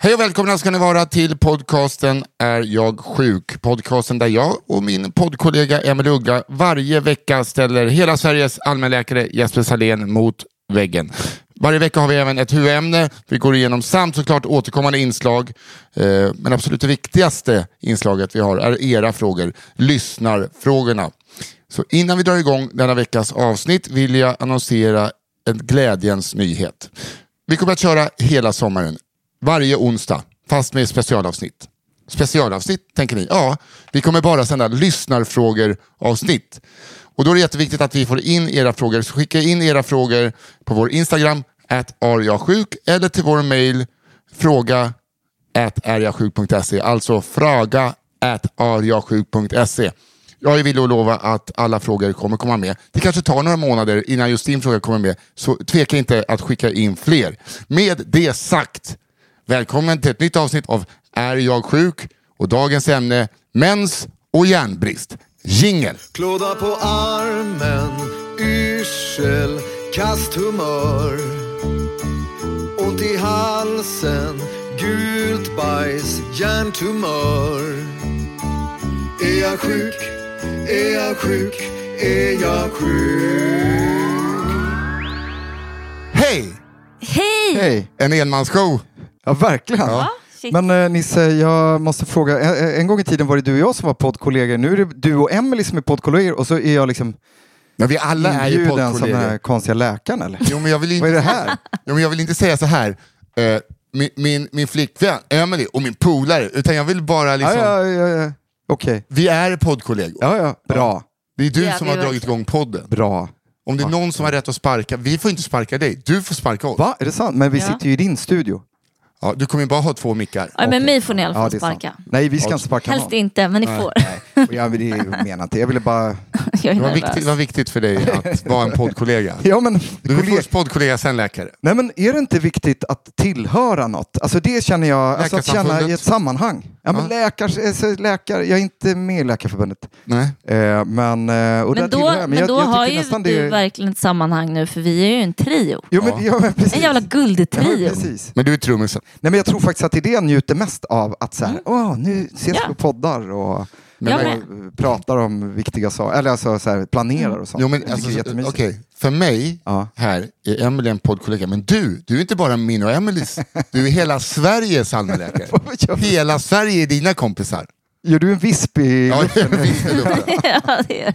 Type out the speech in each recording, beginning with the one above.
Hej och välkomna ska ni vara till podcasten Är jag sjuk? Podcasten där jag och min poddkollega Emelie Uggla varje vecka ställer hela Sveriges allmänläkare Jesper Salén mot väggen. Varje vecka har vi även ett huvudämne. Vi går igenom samt såklart återkommande inslag. Eh, men absolut det viktigaste inslaget vi har är era frågor, lyssnarfrågorna. Så innan vi drar igång denna veckas avsnitt vill jag annonsera en glädjens nyhet. Vi kommer att köra hela sommaren, varje onsdag, fast med specialavsnitt. Specialavsnitt, tänker ni? Ja, vi kommer bara sända lyssnarfrågor avsnitt. Och då är det jätteviktigt att vi får in era frågor. Så skicka in era frågor på vår Instagram, att eller till vår mail, fråga at arjagsjuk.se. Alltså fråga at arjagsjuk.se. Jag är villig att lova att alla frågor kommer komma med. Det kanske tar några månader innan just din fråga kommer med, så tveka inte att skicka in fler. Med det sagt, välkommen till ett nytt avsnitt av Är jag sjuk? Och dagens ämne, mens och järnbrist. Jingel! Klåda på armen, yrsel, kast humör Ont i halsen, gult bajs, hjärntumör Är jag sjuk? Är jag sjuk? Är jag sjuk? Hej! Hej! Hej! En enmansshow. Ja, verkligen. Ja, shit. Men eh, Nisse, jag måste fråga. En, en gång i tiden var det du och jag som var poddkollegor. Nu är det du och Emily som är poddkollegor och så är jag liksom Men vi alla är ju inbjuden som den här poddkollegor. konstiga läkaren eller? Jo, men jag vill Vad är inte, det här? jo, men jag vill inte säga så här. eh, min, min, min flickvän Emily och min polare, utan jag vill bara Ja, liksom... ja, ja, ja. Okej. Vi är poddkollegor. Ja, ja. Bra. Det är du Ja, som vi har dragit igång podden. Bra. Om det är någon som har rätt att sparka, vi får inte sparka dig, du får sparka oss. Va? Är det sant? Men vi Ja. sitter ju i din studio. Ja, du kommer ju bara ha två mickar. Ja, men mig får ni i alla fall sant. sparka. Nej, vi ska inte sparka Helst någon. inte, men ni får. Ja, men det menar inte. Jag ville bara... Jag är Det var, viktigt, det var viktigt för dig att vara en poddkollega. Ja, men... Du är först poddkollega, sen läkare. Nej, men är det inte viktigt att tillhöra något? Alltså det känner jag, alltså att känna i ett sammanhang. Ja, men läkar, alltså, läkare, jag är inte med i Läkarförbundet. Nej. Eh, men, eh, och Men då, jag. men jag, då jag har tycker ju du det... verkligen ett sammanhang nu, för vi är ju en trio. Jo, men, ja, men precis. En jävla Ja, guldtrio. men precis. Men du är trummisen. Nej, men jag tror faktiskt att det är det jag njuter mest av. Att så här, Mm. åh, nu ses Ja. vi på poddar och, Men, Jag men, med. pratar om viktiga saker. Eller alltså så här, planerar Mm. och sånt. jo, men, alltså, det är jättemysigt. okej, för mig Ja. här är Emelie en poddkollega, men du, du är inte bara min och Emelies, du är hela Sveriges allmänläkare. Hela Sverige är dina kompisar. Gör du en visp i Ja, luften? visst är det bra. ja, det är.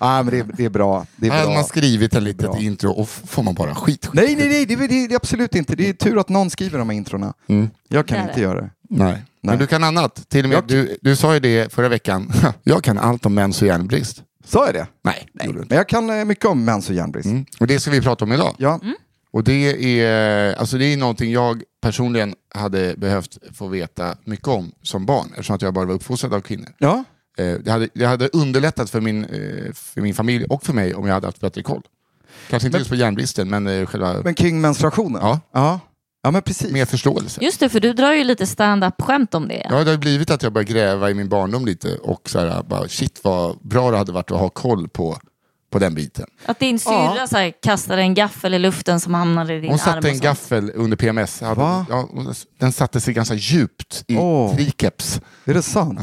Ja, men det, är, det är bra. Det är Här hade bra. man skrivit en litet Bra. intro och f- får man bara skit. Nej, nej, nej, det, är- det, är- det är absolut inte. Det är tur att någon skriver de här introna. Mm. Jag kan Det är inte det. göra det. Nej. Men du kan annat. Till och med, Jag- du, du sa ju det förra veckan. Jag kan allt om mens och järnbrist. Sa jag det? Nej, det gjorde du inte. Men jag kan eh, mycket om mens och järnbrist. Mm. Och det ska vi prata om idag. Ja. Och det är, alltså det är någonting jag personligen hade behövt få veta mycket om som barn, eftersom att jag bara var uppfostrad av kvinnor. ja. Eh, Det hade, det hade underlättat för min, eh, för min familj och för mig om jag hade haft bättre koll. Kanske inte Men- just på järnbristen, men eh, själva, Men kring menstruationen? Ja. Ja, ja men precis. mer förståelse. Just det, för du drar ju lite stand-up-skämt om det. Ja, det har blivit att jag börjar gräva i min barndom lite och så här, bara, shit vad bra det hade varit att ha koll på, på den biten. Att din syrra Ja. så här, kastade en gaffel i luften som hamnade i din Hon arm. satte och en gaffel under PMS. Va? ja, den satte sig ganska djupt i Åh. triceps. Är det sant?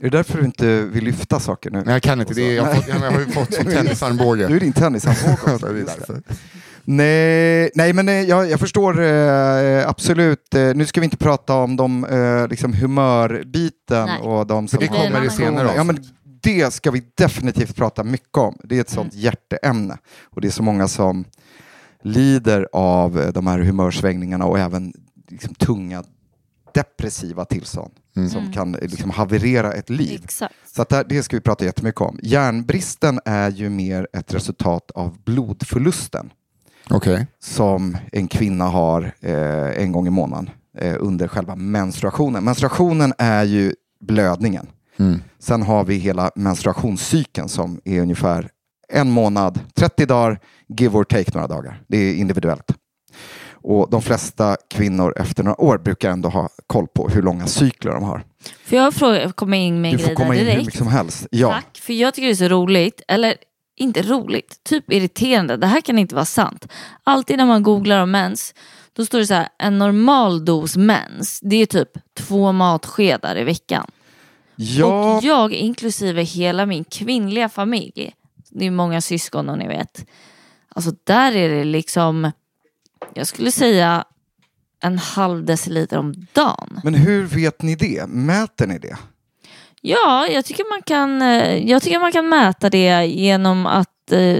Är det därför du inte vill lyfta saker nu? Nej, jag kan inte. Det är, jag, har fått, jag har ju fått som tennisarmbåge. Du är din tennisarmbåge Ja, det det. Nej, nej men eh, jag, jag förstår eh, absolut. Eh, nu ska vi inte prata om de, eh, liksom humörbiten Nej. och de som det har kommer i senare Ja, men. Det ska vi definitivt prata mycket om. Det är ett sånt hjärteämne. Och det är så många som lider av eh, de här humörsvängningarna och även liksom, tunga depressiva tillstånd som kan eh, liksom, haverera ett liv. Exakt. Så att det, ska vi prata jättemycket om. Järnbristen är ju mer ett resultat av blodförlusten Okej. som en kvinna har eh, en gång i månaden eh, under själva menstruationen. Menstruationen är ju blödningen. Mm. Sen har vi hela menstruationscykeln som är ungefär en månad, 30 dagar, give or take några dagar. Det är individuellt. Och de flesta kvinnor efter några år brukar ändå ha koll på hur långa cykler de har. Får jag fråga, komma in med en Du får grej där komma in hur direkt? mycket som helst. Ja. Tack, för jag tycker det är så roligt, eller inte roligt, typ irriterande. Det här kan inte vara sant. Alltid när man googlar om mens, då står det så här, en normal dos mens, det är typ två matskedar i veckan. Ja, Och jag, inklusive hela min kvinnliga familj, det är många syskon och ni vet, alltså där är det liksom, jag skulle säga en halv deciliter om dagen. men hur vet ni det? Mäter ni det? Ja, jag tycker man kan, eh, jag tycker man kan mäta det genom att eh,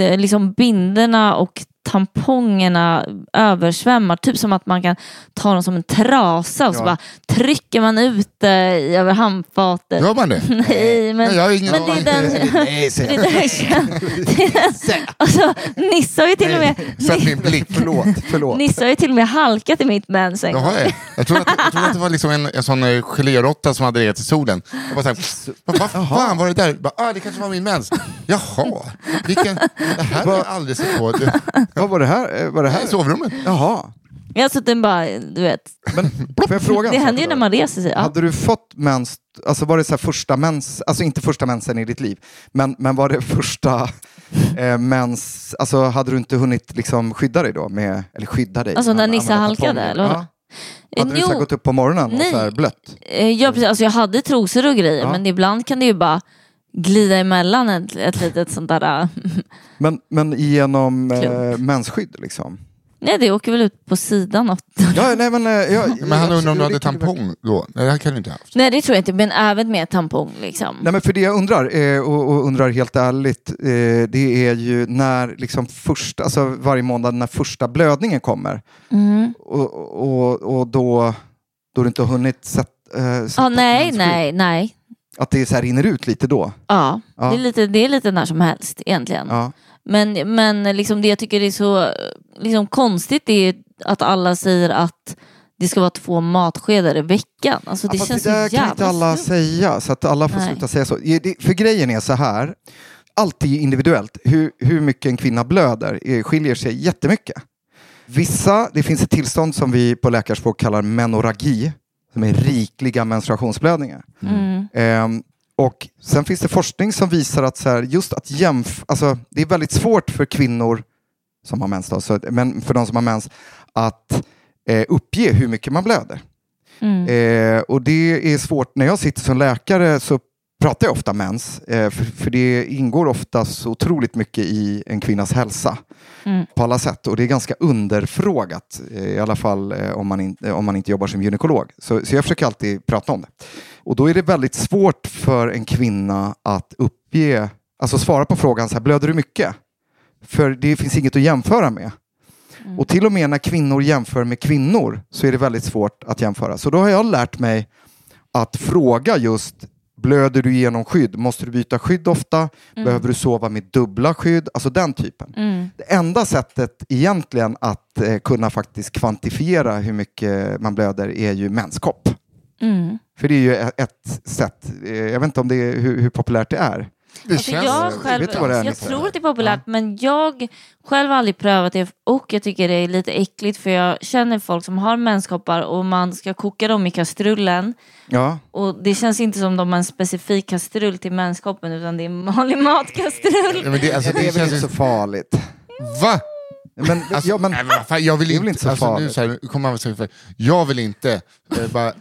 eh, liksom binderna och tampongerna översvämmar. Typ som att man kan ta dem som en trasa och så Ja. bara trycker man ut det i- över handfatet. Gör man det? Nej, men, Nej, jag har ingen men det är den... Nej, Det är den, alltså, Nisse har ju till och med, Sätt min blick. Förlåt, förlåt. Nisse har ju till och med halkat i mitt mens en gång. jag. Jag trodde att, jag trodde att det var liksom en, en sån eh, geléråtta som hade legat i solen. Jag bara så här, vad, vad fan var det där? Bara, ah, det kanske var min mens. Jaha, vilken, det här är alldeles på. Vad var det här? Eh, Var det här är här? sovrummet. Jaha. Alltså den bara, du vet. Men får jag fråga Det händer ju när man reser sig. Ja. Hade du fått mens, alltså var det så här första mens, alltså inte första mensen i ditt liv, men, men var det första eh, mens, alltså hade du inte hunnit liksom skydda dig då? Med, eller skydda dig? Alltså när Nisse halkade, eller? Ja. Hade du så här gått upp på morgonen och så här blött? Eh, Ja, precis. Alltså, jag hade trosor och grejer Ja. men ibland kan det ju bara glida emellan ett, ett litet sånt där... äh, Men, men genom eh, mensskydd liksom? Nej, det åker väl ut på sidan. Och... Ja, nej, men, eh, jag, Men han undrar om du hade tampong då? Nej, det kan du inte ha haft. Nej, det tror jag inte, men även med tampong. Liksom. Nej, men för det jag undrar, eh, och, undrar helt ärligt, eh, det är ju när liksom första, alltså varje månad när första blödningen kommer Mm. och, och, och då, då du inte har hunnit sätt, sätta Ja, nej, mensskydd. nej, nej. Att det så här rinner ut lite då? Ja, Ja. Det, är lite, det är lite när som helst egentligen. Ja. Men, men liksom det jag tycker är så liksom konstigt är att alla säger att det ska vara två matskedar i veckan. Alltså det Ja, känns det där så kan jävla inte alla snudd. säga, så att alla får Nej. sluta säga så. För grejen är så här, allt är individuellt. Hur, hur mycket en kvinna blöder skiljer sig jättemycket. Vissa, det finns ett tillstånd som vi på läkarspråk kallar menorragi, som är rikliga menstruationsblödningar. Mm. Ehm, och sen finns det forskning som visar att så här, just att jämf alltså, det är väldigt svårt för kvinnor som har mens, då, så, men för de som har mens, att eh, uppge hur mycket man blöder. Mm. Eh, och det är svårt, när jag sitter som läkare så pratar jag ofta mens, eh, för, det ingår ofta så otroligt mycket i en kvinnas hälsa Mm. på alla sätt. Och det är ganska underfrågat, eh, i alla fall eh, om, man in, om man inte jobbar som gynekolog. Så, så jag försöker alltid prata om det. Och då är det väldigt svårt för en kvinna att uppge, alltså svara på frågan så här, blöder du mycket? För det finns inget att jämföra med. Och till och med när kvinnor jämför med kvinnor så är det väldigt svårt att jämföra. Så då har jag lärt mig att fråga just Blöder du genom skydd? Måste du byta skydd ofta? Behöver du sova med dubbla skydd? Alltså den typen. Mm. Det enda sättet egentligen att eh, kunna faktiskt kvantifiera hur mycket man blöder är ju menskopp. Mm. För det är ju ett, ett sätt. Eh, jag vet inte om det är, hur, hur populärt det är. Det Alltså jag själv, vet du vad det är, jag tror att det är populärt men jag själv har aldrig prövat det och jag tycker det är lite äckligt för jag känner folk som har menskoppar och man ska koka dem i kastrullen Ja. och det känns inte som de har en specifik kastrull till menskoppen utan det är en vanlig matkastrull. Ja, men det, alltså, det är det väl inte känns så farligt. Va? Men, Alltså, ja, men, nej, men fan, jag vill det är inte, inte så alltså, nu, farligt. så här, nu kommer man jag vill inte, eh, bara, eh,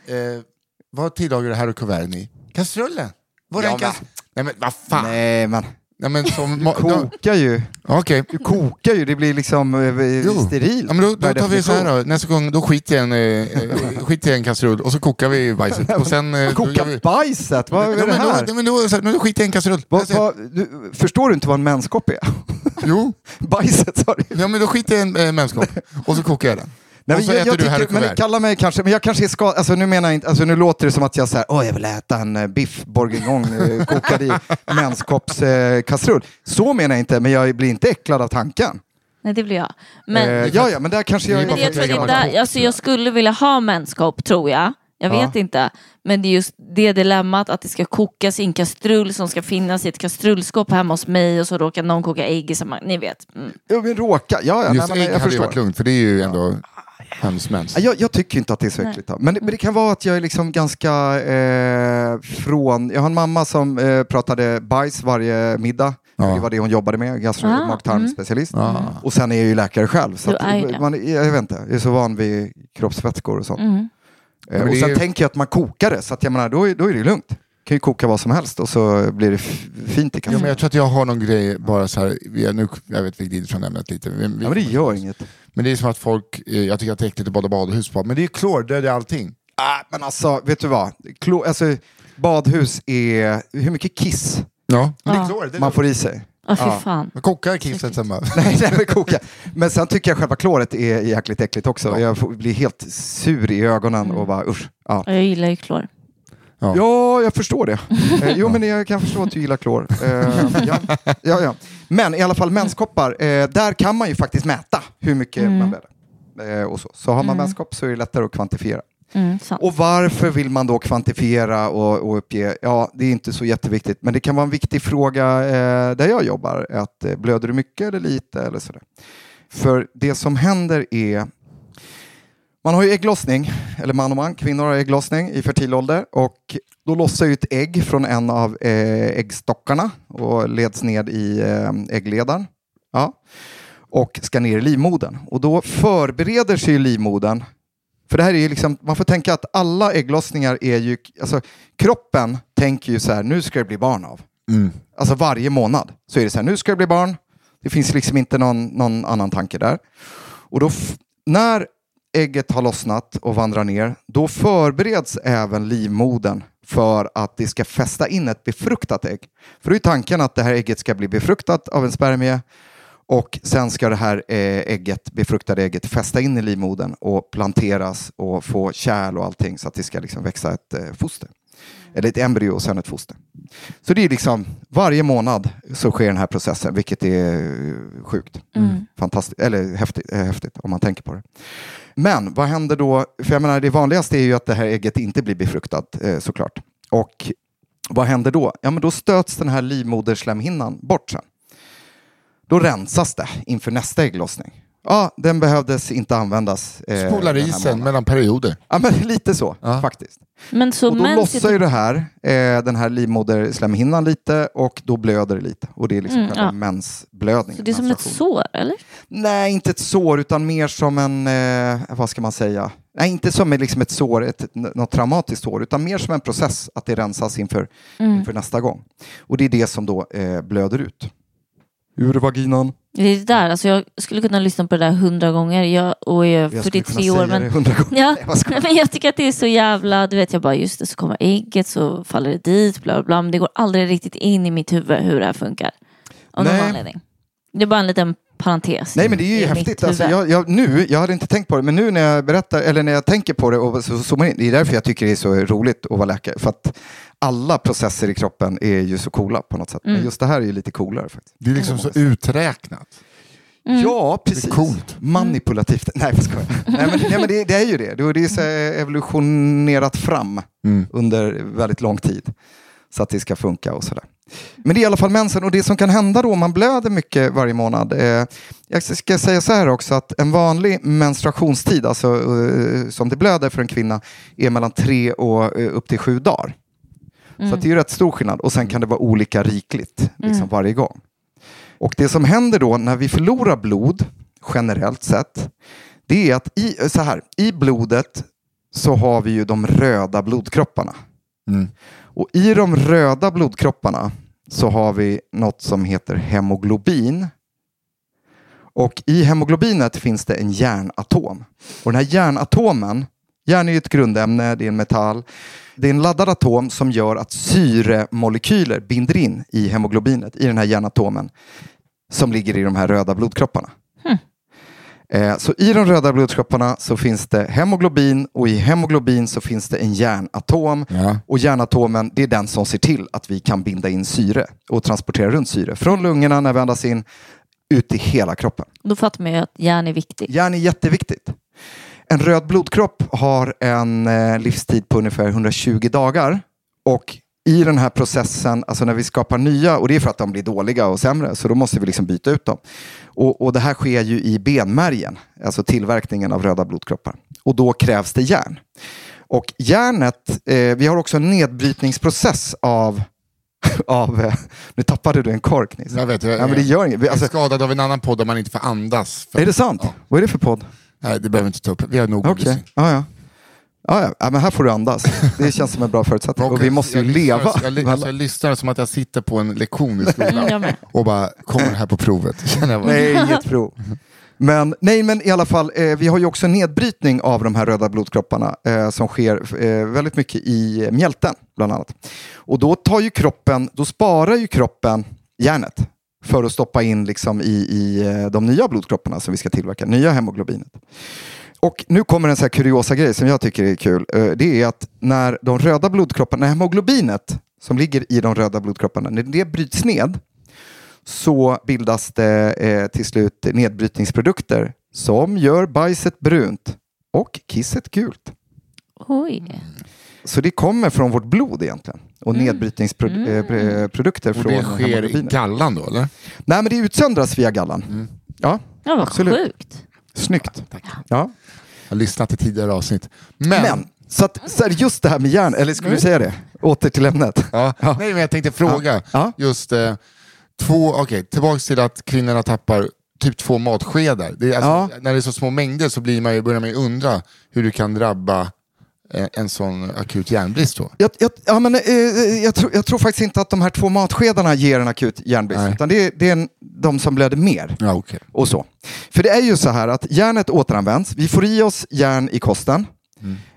vad tillagar du här och kuverten i? Kastrullen? Det Ja, en kas- Nej men vad fan. nej, men Ja, men som, ja, Kokar ju. Okej. Du kokar ju, det blir liksom eh, sterilt. Ja, men då, då tar vi så här då. Nästa gång då skiter jag i en, eh, skiter en kastrull och så kokar vi bajset. Och sen, eh, Koka vi- bajset, vad är Ja, det men här? då, men då, så då skiter jag i en kastrull. Jag säger, vad- du, förstår du inte vad en menskopp är? Jo, Bajset sa du. ja, men då skiter jag i en eh, menskopp och så kokar jag den. Nej, och men så jag, äter jag du här tycker, men kalla mig kanske, men jag kanske är skadad, alltså nu menar jag inte, alltså nu låter det som att jag säger, åh jag vill äta en eh, biff bourguignon eh, kokad i menskoppskastrull. Eh, så menar jag inte, men jag blir inte äcklad av tanken. Nej, det blir jag. Men, eh, ja, ja, men där kanske jag men bara jag, för att tror på där, alltså, jag skulle vilja ha menskopp, tror jag. Jag Ja. vet inte. Men det är just det dilemmat att det ska kokas i en kastrull som ska finnas i ett kastrullskåp hemma hos mig och så råkar någon koka ägg i samma... Ni vet. Mm. Jag vill råka, ja, ja nej, Just men, ägg jag hade ju förstår. varit lugnt för det är ju ändå hönsmens. Ja, Jag, jag tycker inte att det är så äckligt. Men, det- men det kan vara att jag är liksom ganska eh, från... Jag har en mamma som eh, pratade bajs varje middag. Ja. Det var det hon jobbade med, gastro Ah. Ja. Och sen är jag ju läkare själv. Så att, är man, jag vet inte, jag är så van vid kroppsvätskor och sånt. Mm. Eh, och sen är- tänker jag att man kokar det, så att jag menar, då, är- då är det ju lugnt. Kan ju koka vad som helst och så blir det fint i Ja, kastrullen. men jag tror att jag har någon grej, bara så här, vi är, nu, jag vet vi glider från ämnet lite. Vi, vi, Ja, men det gör inget. men det är som att folk, eh, jag tycker att det är äckligt att bada badhus på, men det är klor, det är det allting. Ah, men alltså, vet du vad? Klo, alltså, badhus är... Hur mycket kiss Ja, men det är Ja. klor. Det är man får i sig? Ja, fy Ja. fan. Man kokar kisset sen bara. Nej, det är koka. Men sen tycker jag själva kloret är jäkligt äckligt också. Jag får, blir helt sur i ögonen och bara usch. Ja. Ja, Jag gillar ju klor. Ja. Ja, jag förstår det. Eh, jo, men jag kan förstå att du gillar klor. Eh, ja, ja, ja. Men i alla fall menskoppar, eh, där kan man ju faktiskt mäta hur mycket Mm. man blöder. Eh, och så. så har man menskopp så är det lättare att kvantifiera. Mm. Och varför vill man då kvantifiera och, och uppge? Ja, det är inte så jätteviktigt, men det kan vara en viktig fråga eh, där jag jobbar. Att, eh, blöder du mycket eller lite? Eller sådär. För det som händer är man har ju ägglossning, eller man och man, kvinnor har ägglossning i fertil ålder och då lossar ett ägg från en av eh, äggstockarna och leds ned i eh, äggledaren. Ja. Och ska ner i livmodern. Och då förbereder sig livmodern för det här är ju liksom, man får tänka att alla ägglossningar är ju, alltså kroppen tänker ju så här, nu ska det bli barn av. Mm. Alltså varje månad så är det så här, nu ska det bli barn. Det finns liksom inte någon, någon annan tanke där. Och då, när ägget har lossnat och vandrar ner, då förbereds även livmodern för att det ska fästa in ett befruktat ägg. För då är tanken att det här ägget ska bli befruktat av en spermie och sen ska det här eh, ägget, befruktade ägget fästa in i livmodern och planteras och få kärl och allting så att det ska liksom växa ett eh, foster. Eller ett embryo och sen ett foster. Så det är liksom varje månad så sker den här processen, vilket är eh, sjukt. Fantastiskt, eller häftigt, eh, häftigt om man tänker på det. Men vad händer då? För jag menar, det vanligaste är ju att det här ägget inte blir befruktat eh, såklart. Och vad händer då? Ja, men då stöts den här livmoderslemhinnan bort sen. Då rensas det inför nästa ägglossning. Ja, den behövdes inte användas. eh, Spolar isen månaden. mellan perioder. Ja, men lite så Ja. faktiskt. Men så Och då lossar ju det här, eh, den här livmoderslemhinnan lite och då blöder det lite. Och det är liksom Mm, själva ja. mensblödningen. så det är som ett sår, eller? Nej, inte ett sår utan mer som en, eh, vad ska man säga? Nej, inte som ett- liksom ett sår, ett, något traumatiskt sår, utan mer som en process att det rensas inför, Mm. inför nästa gång. Och det är det som då eh, blöder ut. Ur vaginan. Det är det där, alltså jag skulle kunna lyssna på det där hundra gånger. Jag, och jag är Jag skulle 43 kunna år. Men, ja, Nej, men jag tycker att det är så jävla, du vet jag bara just det så kommer ägget så faller det dit, bla bla bla. Men det går aldrig riktigt in i mitt huvud hur det här funkar. Av någon Nej. anledning. Det är bara en liten parentes. Nej men det är ju häftigt. Alltså, jag, jag, nu, jag hade inte tänkt på det, men nu när jag berättar, eller när jag tänker på det och så zoomar in, det är därför jag tycker det är så roligt att vara läkare. För att alla processer i kroppen är ju så coola på något sätt. Mm. Men just det här är ju lite coolare faktiskt. Det är liksom så uträknat. Mm. Ja, precis. coolt. Manipulativt. Nej, jag skojar. nej, men, nej, men det, det är ju det. Det är- det är så evolutionerat fram Mm. under väldigt lång tid. Så att det ska funka och sådär. Men det är i alla fall mensen och det som kan hända då om man blöder mycket varje månad. Eh, jag ska säga så här också att en vanlig menstruationstid, alltså eh, som det blöder för en kvinna, är mellan tre och eh, upp till sju dagar. Så att det är ju rätt stor skillnad och sen kan det vara olika rikligt liksom varje gång. Och det som händer då när vi förlorar blod, generellt sett, det är att i, så här, i blodet så har vi ju de röda blodkropparna. Mm. Och i de röda blodkropparna så har vi något som heter hemoglobin. Och i hemoglobinet finns det en järnatom. Och den här järnatomen, järn är ju ett grundämne, det är en metall. Det är en laddad atom som gör att syremolekyler binder in i hemoglobinet, i den här järnatomen, som ligger i de här röda blodkropparna. Eh, Så i de röda blodkropparna så finns det hemoglobin och i hemoglobin så finns det en järnatom. Ja. Och järnatomen det är den som ser till att vi kan binda in syre och transportera runt syre från lungorna när vi andas in ut i hela kroppen. Då fattar man ju att järn är viktigt. Järn är jätteviktigt. En röd blodkropp har en eh, livstid på ungefär 120 dagar. Och i den här processen, alltså när vi skapar nya, och det är för att de blir dåliga och sämre, så då måste vi liksom byta ut dem. Och, och det här sker ju i benmärgen, alltså tillverkningen av röda blodkroppar. Och då krävs det järn. Och järnet, eh, vi har också en nedbrytningsprocess av, av eh, nu tappade du en kork Nils. Jag vet, jag, Ja, men det gör inget. Jag är Alltså, skadad av en annan podd där man inte får andas. För, är det sant? Ja. Vad är det för podd? Nej, det behöver vi inte ta upp. Vi har nog lyssning. ja, ja. Ja, ja. men här får du andas. Det känns som en bra förutsättning. Och vi måste ju jag lyssnar- leva. Jag, jag, alltså, jag lyssnar som att jag sitter på en lektion i skolan Mm, och bara, kommer det här på provet? Känner jag bara. Nej, inget prov. Men, nej, men i alla fall, eh, vi har ju också en nedbrytning av de här röda blodkropparna eh, som sker eh, väldigt mycket i mjälten, bland annat. Och då tar ju kroppen, då sparar ju kroppen järnet för att stoppa in liksom i, i eh, de nya blodkropparna som vi ska tillverka, nya hemoglobinet. Och nu kommer en så här kuriosa grej som jag tycker är kul. Eh, Det är att när de röda blodkropparna, när hemoglobinet som ligger i de röda blodkropparna, när det bryts ned så bildas det eh, till slut nedbrytningsprodukter som gör bajset brunt och kisset gult. Oj. Så det kommer från vårt blod egentligen. Och nedbrytningsprodukter Och från det sker i gallan då, eller? Nej, men det utsöndras via gallan. Mm. Ja, Ja, vad Absolut. sjukt. Snyggt. Tack. Ja. Jag har lyssnat till tidigare avsnitt. Men, Men, så, att, så är det just det här med järn, eller skulle du säga det? Åter till ämnet. ja, Ja. Nej, men jag tänkte fråga, Ja. just eh, två, okej, tillbaks till att kvinnorna tappar typ två matskedar. Det är, alltså, När det är så små mängder så blir man ju, börjar man ju undra hur det kan drabba en sån akut järnbrist då. Jag, jag, ja, men, eh, jag, tror, jag tror faktiskt inte att de här två matskedarna ger en akut järnbrist, Nej. utan det är, det är en, de som blöder mer. Ja, okej. och så. För det är ju så här att järnet återanvänds. Vi får i oss järn i kosten.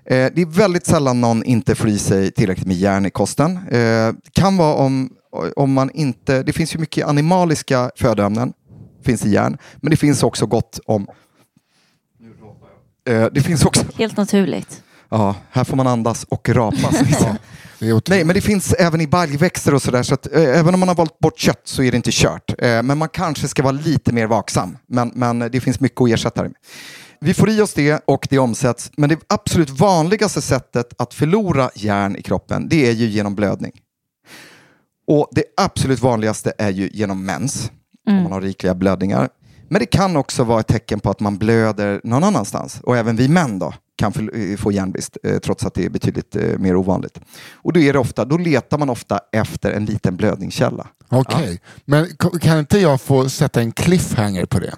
Eh, det är väldigt sällan någon inte får i sig tillräckligt med järn i kosten. Eh, det kan vara om, om man inte... Det finns ju mycket animaliska födoämnen. finns i järn. Men det finns också gott om... Eh, det finns också... Helt naturligt. Ja, här får man andas och rapa. så att säga. Det är otroligt. Nej, men det finns även i baljväxter och sådär. Så att, eh, även om man har valt bort kött så är det inte kört. Eh, men man kanske ska vara lite mer vaksam. Men, men det finns mycket att ersätta det med. Vi får i oss det och det omsätts. Men det absolut vanligaste sättet att förlora järn i kroppen det är ju genom blödning. Och det absolut vanligaste är ju genom mens. Om man har rikliga blödningar. Men det kan också vara ett tecken på att man blöder någon annanstans. Och även vi män då kan få- få järnbrist eh, trots att det är betydligt eh, mer ovanligt. Och då, är det ofta, då letar man ofta efter en liten blödningskälla. Okej, men k- kan inte jag få sätta en cliffhanger på det?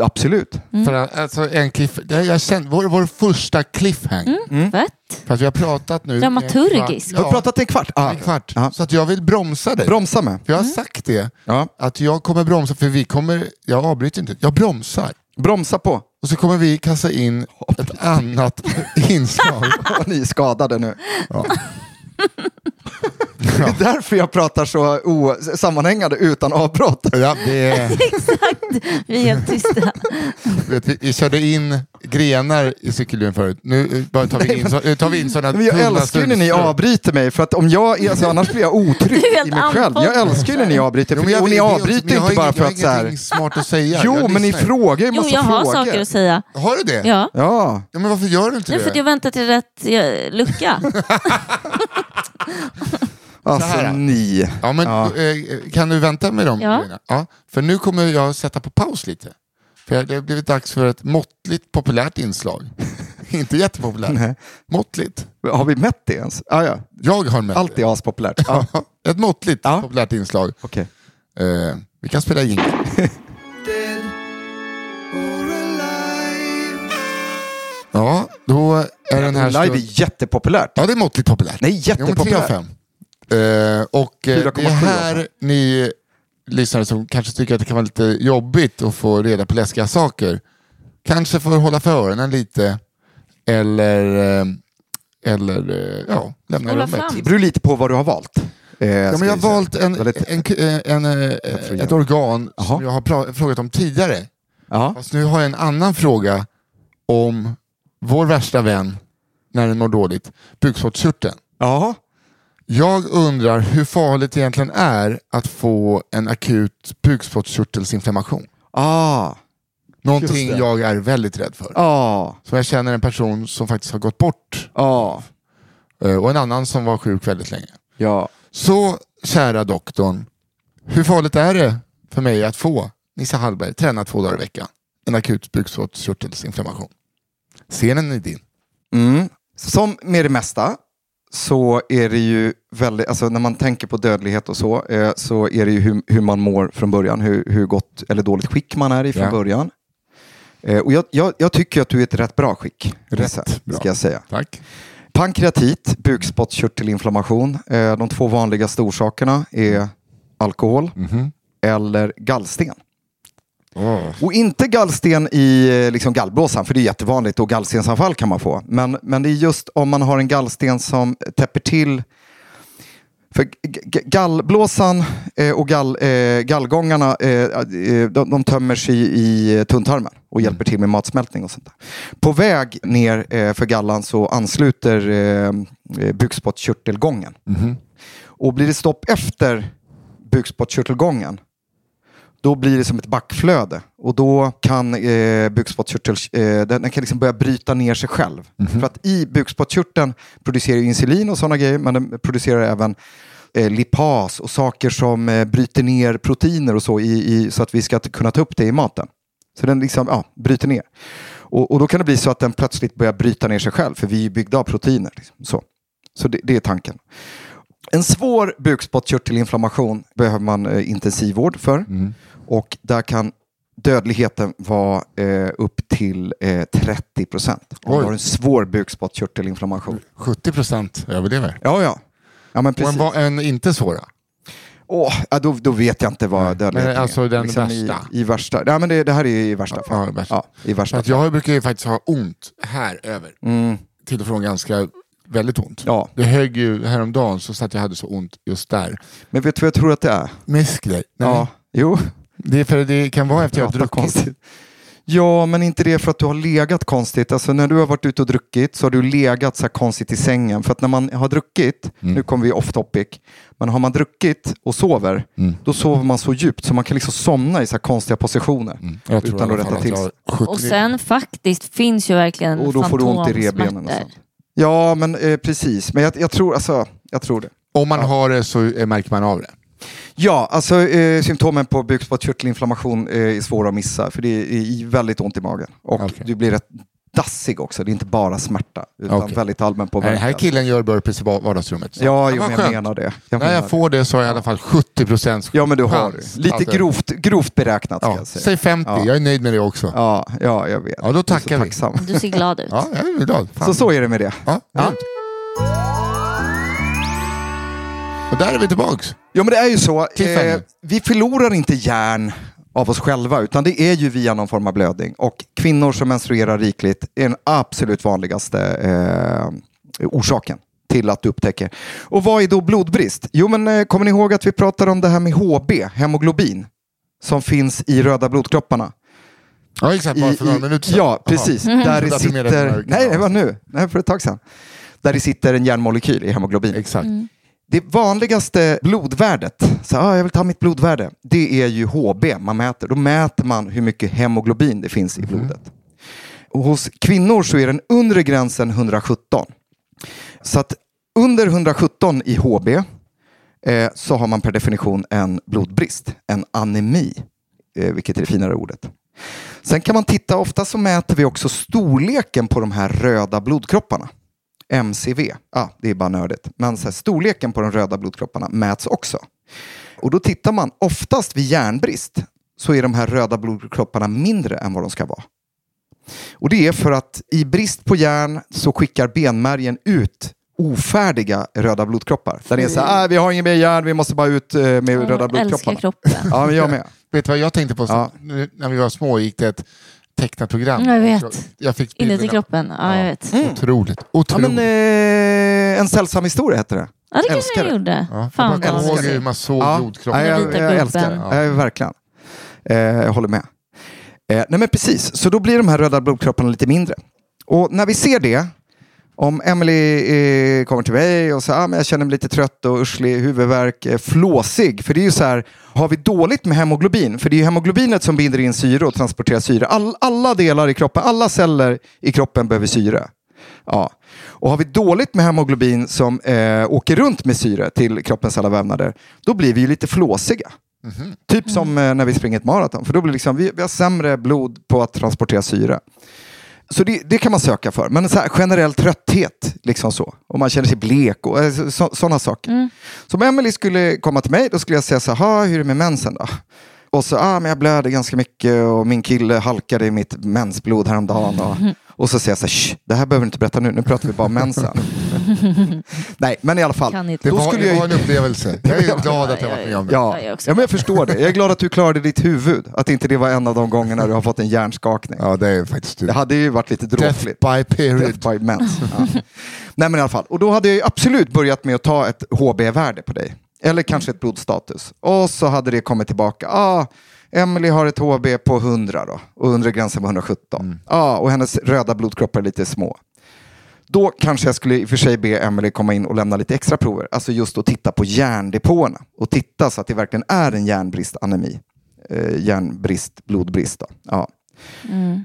Absolut. För att, alltså, en cliff, jag känner, vår, vår första cliffhanger. Mm. Fett. För att vi har pratat nu... Dramaturgisk. en Har kvart- du pratat en kvart? Ja, Ah, en kvart. Ja. Så att jag vill bromsa dig. Bromsa med. För jag har sagt det, Ja. att jag kommer bromsa, för vi kommer, jag avbryter inte, jag bromsar. Bromsa på. Och så kommer vi kasta in ett annat inslag. Ni är skadade nu. Det är därför jag pratar så o- sammanhängande utan avbrott. Ja, det är, Exakt. Vi är helt tysta. vet, vi, vi körde in grenar i cykelhjulen förut. Nu eh, bara tar vi in, så, tar vi in sådana Men jag älskar ju när ni avbryter mig, för att om jag, alltså, annars blir jag otrygg i mig själv. Jag älskar ju när ni avbryter, för, jag- och ni avbryter inte bara inget- för att så har här... ingenting smart att säga. Jo, Jag men ni lyssnar ju. frågar ju Jo, massa jag har frågor. saker att säga. Har du det? Ja. Ja, Ja, men varför gör du inte Det är det? för att jag väntar till rätt eh, lucka. Alltså ni. Ja, men, ja. Eh, kan du vänta med dem? Ja. ja. För nu kommer jag sätta på paus lite. För det har blivit dags för ett måttligt populärt inslag. Inte jättepopulärt. Nej. Måttligt. Har vi mätt det ens? Ah, ja. Jag har mätt Allt är aspopulärt. Ja. ett måttligt ja. populärt inslag. Okay. Eh, vi kan spela in. ja, då är den här... Live är jättepopulärt. Ja, det är måttligt populärt. Nej, jättepopulärt. Jo, 3 av 5. Eh, och eh, 4,7 det är här ni lyssnare som kanske tycker att det kan vara lite jobbigt att få reda på läskiga saker. Kanske får hålla för öronen lite. Eller, eh, eller eh, ja, lämna Spola rummet. fram. Det beror lite på vad du har valt. Eh, Ja, men jag har valt en, Väldigt- en, en, en, ett organ Jaha. som jag har frågat om tidigare. Ja. Fast nu har jag en annan fråga om vår värsta vän när den mår dåligt, bukspottkörteln. Ja. Jag undrar hur farligt det egentligen är att få en akut bukspottkörtelsinflammation. Ah. Någonting det. jag är väldigt rädd för. Ja. Så jag känner en person som faktiskt har gått bort Ja. eh, och en annan som var sjuk väldigt länge. Ja. Så kära doktorn, hur farligt är det för mig att få, Nisse Hallberg, träna två dagar i veckan, en akut bukspottkörtelsinflammation? Scenen är din. Mm. Som med det mesta så är det ju väldigt, alltså när man tänker på dödlighet och så, eh, så är det ju hur, hur man mår från början, hur, hur gott eller dåligt skick man är i från Ja. början. Eh, och jag, jag, jag tycker att du är i ett rätt bra skick, Rätt Nisse, bra. ska jag säga. Tack. Pankreatit, bukspottkörtelinflammation. Eh, de två vanligaste orsakerna är alkohol Mhm. eller gallsten. Åh. Och inte gallsten i eh, liksom gallblåsan, för det är jättevanligt och gallstensanfall kan man få. Men, men det är just om man har en gallsten som täpper till för gallblåsan eh, och gall, eh, gallgångarna de, de tömmer sig i tunntarmen och hjälper till med matsmältning och sånt där. På väg ner för gallan så ansluter eh, bukspottkörtelgången. Mhm. Och blir det stopp efter bukspottkörtelgången då blir det som ett backflöde och då kan eh, bukspottkörtel, eh, den, kan liksom börja bryta ner sig själv. För att i bukspottkörteln producerar insulin och sådana grejer, men den producerar även eh, lipas och saker som eh, bryter ner proteiner och så, i, i, så att vi ska kunna ta upp det i maten. Så den liksom, ja, bryter ner. Och, och då kan det bli så att den plötsligt börjar bryta ner sig själv, för vi är byggda av proteiner. Liksom. Så, så det, det är tanken. En svår bukspottkörtelinflammation behöver man eh, intensivvård för. Och där kan dödligheten vara eh, upp till eh, 30 procent. Om du har en svår bukspottkörtelinflammation. 70 procent överlever. Ja, ja. Ja, men Och precis. en, va- en inte svåra. Åh, ja, då, då vet jag inte vad dödligheten men alltså är. den Liksom värsta. I, i värsta. Ja, men det, det här är i värsta Ja, fall. i värsta. Ja, i värsta fall. jag brukar ju faktiskt ha ont här över. Mm, Till och från ganska väldigt ont. ja. Det högg ju häromdagen så att jag hade så ont just där. Men vet du vad jag tror att det är? Muskler? Nej. Ja, jo. Det är för det kan vara efter jag har druckit. konstigt. Ja, men inte det för att du har legat konstigt. Alltså när du har varit ute och druckit så har du legat så här konstigt i sängen. För att när man har druckit, Mm. nu kommer vi off topic, men har man druckit och sover, Mm. då sover man så djupt så man kan liksom somna i så här konstiga positioner. Jag tror Utan att rätta till jag har 70 Och sen faktiskt finns ju verkligen Och då får du ont i revbenen och sånt. Ja, men eh, precis. Men jag, jag, tror, alltså, jag tror det. Om man har det så märker man av det. Ja, alltså eh, symptomen på bukspottkörtelinflammation eh, är svåra att missa. För det är, är väldigt ont i magen. Och Okej. du blir rätt dassig också. Det är inte bara smärta. Utan Okej. väldigt allmän Den här påverkan. killen gör burpees i va- vardagsrummet. Så. Ja, Det jo, men jag skönt. menar det. Jag När jag får det så har jag i alla fall 70 procents Ja, men du har chans. det. Lite det- grovt, grovt beräknat ska Ja, jag säga. säg 50, Ja. jag är nöjd med det också. Ja, Ja, ja, jag vet. Ja, då Jag är tackar så vi. tacksam. Du ser glad ut. jag är glad. Fan. Så så är det med det. Ja, Och där är vi tillbaks. Ja, men det är ju så. Eh, vi förlorar inte järn av oss själva, utan det är ju via någon form av blödning. Och kvinnor som menstruerar rikligt är den absolut vanligaste eh, orsaken till att du upptäcker. Och vad är då blodbrist? Jo, men eh, kommer ni ihåg att vi pratade om det här med HB, hemoglobin, som finns i röda blodkropparna? Ja, exakt. Bara för några minuter sedan. Ja, precis. Där det jag sitter... att det var- Nej, det var nu. Nej, för ett tag sedan. Där det sitter en järnmolekyl i hemoglobin. Exakt. Det vanligaste blodvärdet, så, ah, jag vill ta mitt blodvärde, det är ju HB man mäter. Då mäter man hur mycket hemoglobin det finns i blodet. Och hos kvinnor så är den undre gränsen 117. Så att under 117 i HB eh, så har man per definition en blodbrist, en anemi, eh, vilket är det finare ordet. Sen kan man titta, ofta så mäter vi också storleken på de här röda blodkropparna. MCV, ah, det är bara nördigt. Men så här, storleken på de röda blodkropparna mäts också. Och då tittar man, oftast vid järnbrist så är de här röda blodkropparna mindre än vad de ska vara. Och det är för att i brist på järn så skickar benmärgen ut ofärdiga röda blodkroppar. Där det är så här, ah, vi har ingen mer järn, vi måste bara ut eh, med Jag röda älskar blodkropparna. kroppen. Ja, men jag med. Vet du vad jag tänkte på? Ja. När vi var små gick det ett tecknat program. Jag vet. Jag fick Inuti kroppen. Ja, jag vet. Otroligt. Ja, Otroligt. men, eh, en sällsam historia hette det. Ja, det kanske jag det. gjorde. Ja, Fan jag kommer ihåg hur man såg Ja. blodkroppen. Ja, jag, vita jag älskar det. gubben. Ja, verkligen. Eh, jag håller med. Eh, nej men precis, så då blir de här röda blodkropparna lite mindre. Och när vi ser det, om Emily eh, kommer till mig och säger ah, men jag känner mig lite trött och urslig, huvudvärk, eh, flåsig. För det är ju så här, har vi dåligt med hemoglobin, för det är ju hemoglobinet som binder in syre och transporterar syre. All, alla delar i kroppen, alla celler i kroppen behöver syre. Ja. Och har vi dåligt med hemoglobin som eh, åker runt med syre till kroppens alla vävnader, då blir vi ju lite flåsiga. Typ som eh, när vi springer ett maraton, för då blir liksom, vi, vi har sämre blod på att transportera syre. Så det, det kan man söka för. Men en så här generell trötthet, liksom så. Och man känner sig blek och eh, så, sådana saker. Så om Emily skulle komma till mig, då skulle jag säga så här, "Ha, hur är det med mensen då? Och så, ah, men jag blöder ganska mycket och min kille halkade i mitt mensblod häromdagen. Och, och så säger jag så här, "Shh, det här behöver du inte berätta nu, nu pratar vi bara om mensen. Nej, men i alla fall. Kan inte. Det Då var, skulle det jag- var en upplevelse. Jag är glad att jag varit med om det. Ja, Ja, men jag förstår det. Jag är glad att du klarade ditt huvud. Att inte det var en av de gångerna du har fått en hjärnskakning. Ja, det är faktiskt Det du. hade ju varit lite Death dråpligt. by period. Death by mens. Ja. Nej men i alla fall. Och då hade jag ju absolut börjat med att ta ett HB-värde på dig. Eller kanske ett blodstatus. Och så hade det kommit tillbaka. Ah, Emily har ett HB på 100 då. Och undre gränsen var 117. Ah, och hennes röda blodkroppar är lite små. Då kanske jag skulle i och för sig be Emily komma in och lämna lite extra prover. Alltså just att titta på järndepåerna. Och titta så att det verkligen är en järnbristanemi. Eh, järnbrist, blodbrist. Då. Ja.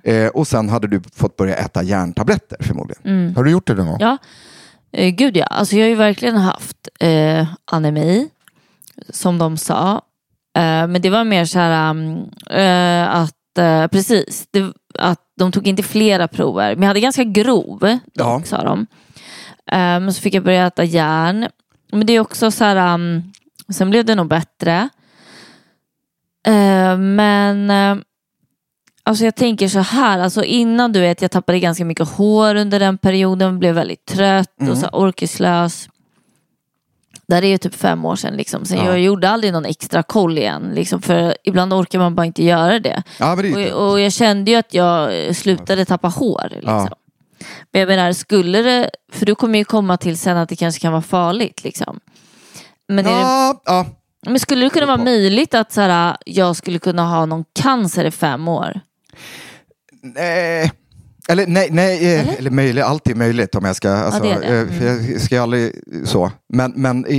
Eh, och sen hade du fått börja äta järntabletter förmodligen. Har du gjort det någon gång? Ja, eh, gud ja. Alltså jag har ju verkligen haft eh, anemi, som de sa. Eh, men det var mer så här um, eh, att, eh, precis, det, att de tog inte flera prover. Men jag hade ganska grov, Ja. dock, sa de. Men så fick jag börja äta järn. Men det är också så här, um, sen blev det nog bättre. Eh, men eh, Alltså jag tänker så här, alltså innan du vet, jag tappade ganska mycket hår under den perioden, blev väldigt trött och så orkeslös. Det här är ju typ fem år sedan liksom, så Ja. jag gjorde aldrig någon extra koll igen. Liksom, för ibland orkar man bara inte göra det. Ja, det Och, och jag kände ju att jag eh, slutade tappa hår. Liksom. Ja. Men jag menar, skulle det, för du kommer ju komma till sen att det kanske kan vara farligt. Liksom. Men, det, ja, ja. men skulle det kunna vara möjligt att så här, jag skulle kunna ha någon cancer i fem år? Nej. Eller nej, nej eh, Eller? eller, möjligt, allt är möjligt om jag ska, alltså, det är det. Mm. eh, för jag ska ju aldrig så. Men, men i,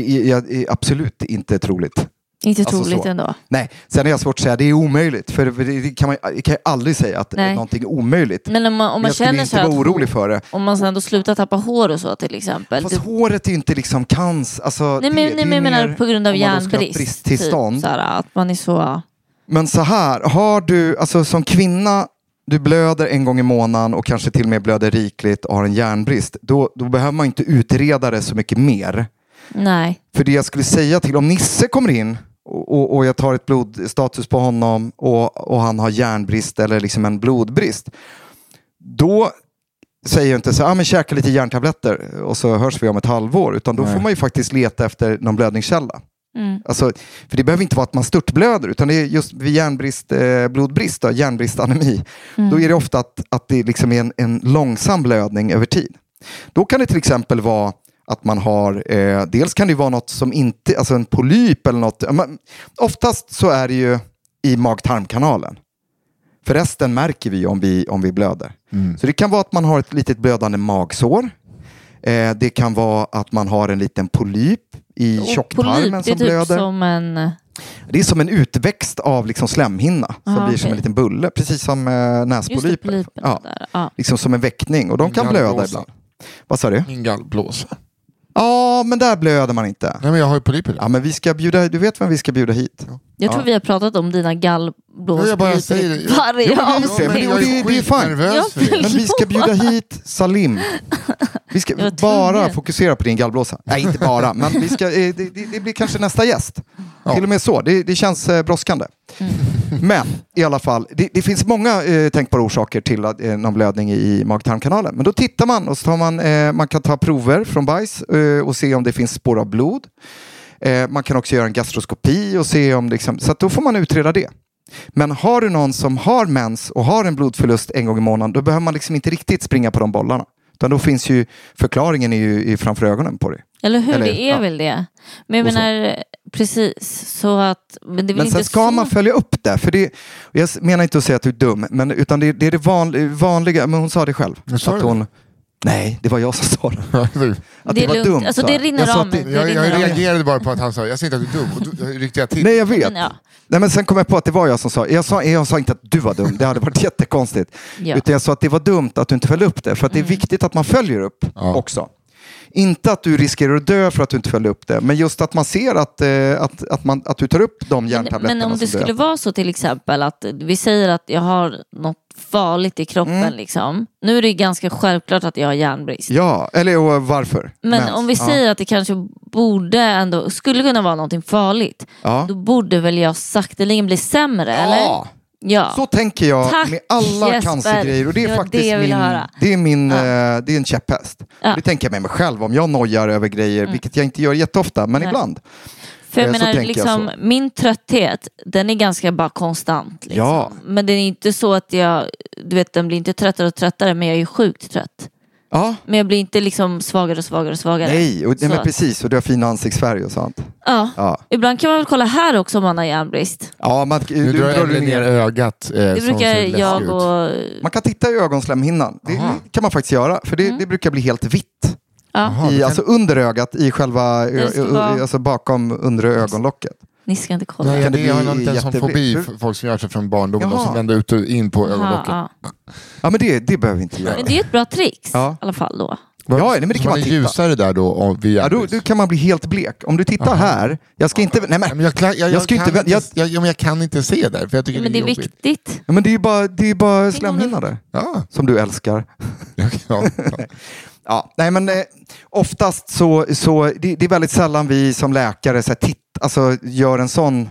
i, absolut inte troligt. Inte Alltså troligt så. ändå. Nej, sen är jag svårt att säga, det är omöjligt. För det det kan man det kan jag aldrig säga att Nej. någonting är omöjligt. Men om man, om man jag känner inte vara orolig för det. om man sen då slutar tappa hår och så till exempel. Fast Du, håret är ju inte liksom cancer. Alltså, nej det- men, det nej, är men jag menar på grund av järnbrist. Bristtillstånd. Typ, så här, att man är så... Men så här, har du, alltså som kvinna, du blöder en gång i månaden och kanske till och med blöder rikligt och har en järnbrist, då, då behöver man inte utreda det så mycket mer. Nej. För det jag skulle säga till, om Nisse kommer in och, och, och jag tar ett blodstatus på honom och, och han har järnbrist eller liksom en blodbrist, då säger jag inte så ah, men käka lite järntabletter och så hörs vi om ett halvår, utan då får man ju faktiskt leta efter någon blödningskälla. Mm. Alltså, för det behöver inte vara att man störtblöder, utan det är just vid järnbrist, eh, blodbrist, då, järnbristanemi, då är det ofta att, att det liksom är en, en långsam blödning över tid. Då kan det till exempel vara att man har, eh, dels kan det vara något som inte, alltså en polyp eller något. Men Oftast så är det ju i mag-tarmkanalen. För resten märker vi om vi, om vi blöder. Så det kan vara att man har ett litet blödande magsår. Eh, det kan vara att man har en liten polyp i Och tjocktarmen polyp, det är som typ blöder. som en... Det är som en utväxt av liksom slemhinna som Aha, blir som en liten bulle, precis som eh, det, näspolyper. Ja, där. Ja. liksom som en väckning och de kan blöda ibland. Vad sa du? Min gallblåsa. Ja, men där blöder man inte. Nej men jag har ju polyper. Ja, men vi ska bjuda, du vet vem vi ska bjuda hit? Jag tror vi har pratat om dina Ja, gallblåsor jag bara säger det. varje Jo, men avsnitt. men det- jag det- det är fine. Ja. Men vi ska bjuda hit Salim. Vi ska bara fokusera på din gallblåsa. Nej, inte bara, men vi ska, eh, det, det, det blir kanske nästa gäst. Ja. Till och med så, det, det känns eh, brådskande. Mm. Men i alla fall, det, det finns många eh, tänkbara orsaker till att, eh, någon blödning i mag-tarmkanalen. Men då tittar man och så tar man, eh, man kan ta prover från bajs eh, och se om det finns spår av blod. Eh, man kan också göra en gastroskopi och se om det liksom, så att då får man utreda det. Men har du någon som har mens och har en blodförlust en gång i månaden, då behöver man liksom inte riktigt springa på de bollarna. Utan då finns ju förklaringen är ju framför ögonen på dig. Eller hur, Eller, det är ja. väl det. Men jag menar, precis, så att... Men det Men inte sen ska så... man följa upp det. För det jag menar inte att säga att du är dum, men, utan det, det är det van, vanliga. Men hon sa det själv. Jag sa att det. hon, nej, det var jag som sa det. Att Det det, är var lugnt. dumt. Alltså, det jag. rinner jag att det-. Jag, jag av. reagerade bara på att han sa, jag säger inte att du är dum. Och då ryckte jag till. Nej, jag vet. Men ja. Nej, men sen kom jag på att det var jag som sa, jag sa, jag sa inte att du var dum, det hade varit jättekonstigt. Ja. Mm. Utan jag sa att det var dumt att du inte följde upp det, för att det är viktigt att man följer upp Ja. också. Inte att du riskerar att dö för att du inte följer upp det, men just att man ser att, eh, att, att, man, att du tar upp de Men, järntabletterna men om det skulle vara så till exempel att vi säger att jag har något farligt i kroppen. Mm. Liksom. Nu är det ganska självklart att jag har järnbrist. Ja, eller och varför? Men Mens. om vi ja. säger att det kanske borde ändå, skulle kunna vara någonting farligt. Ja. Då borde väl jag sakteligen bli sämre, eller? Ja, Ja. så tänker jag Tack, med alla Jesper. cancergrejer. Och det är var faktiskt det min, höra. det är min eh, det är en käpphäst. Ja. Det tänker jag med mig själv om jag nojar över grejer, vilket jag inte gör jätteofta, men Nej. ibland. För jag Eh, menar, jag liksom, så. min trötthet, den är ganska bara konstant. Liksom. Ja. Men det är inte så att jag, du vet den blir inte tröttare och tröttare, men jag är ju sjukt trött. Ja, Men jag blir inte liksom svagare och svagare och svagare. nej, och, nej men precis, och du har fin ansiktsfärg och sånt. Ja. Ja, Ibland kan man väl kolla här också om man har järnbrist. ja man, Nu du, drar drar du ner ner. ögat. Eh, Det brukar jag och... Man kan titta i ögonslemhinnan. Det Aha. kan man faktiskt göra, för det, det brukar bli helt vitt. Ja, I, kan- alltså under ögat, i själva, alltså bakom undre ögonlocket. ni ska inte kolla. Nej, Kan det det bli någon sån jättevitt? fobi, för folk som gör sig från barndomen, Jaha. som vänder ut och in på ögonlocket. ja. Ja men det, det behöver vi inte göra. Men det är ett bra trix Ja. i alla fall då. Ja, nej, men det kan man är titta. ljusare där då och vid Ja, då, då kan man bli helt blek. Om du tittar Aha. här, jag ska inte... Nej, men, jag, jag, jag, Jag ska kan inte inte, jag- jag, ja, kan inte se där, för jag tycker Men det det är är jobbigt. viktigt. ja, men det är ju bara, det är bara slemhinnan där, Ja, som du älskar. ja, ja. Ja, nej men eh, oftast så, så det, det är väldigt sällan vi som läkare så här, titt, alltså, gör en sån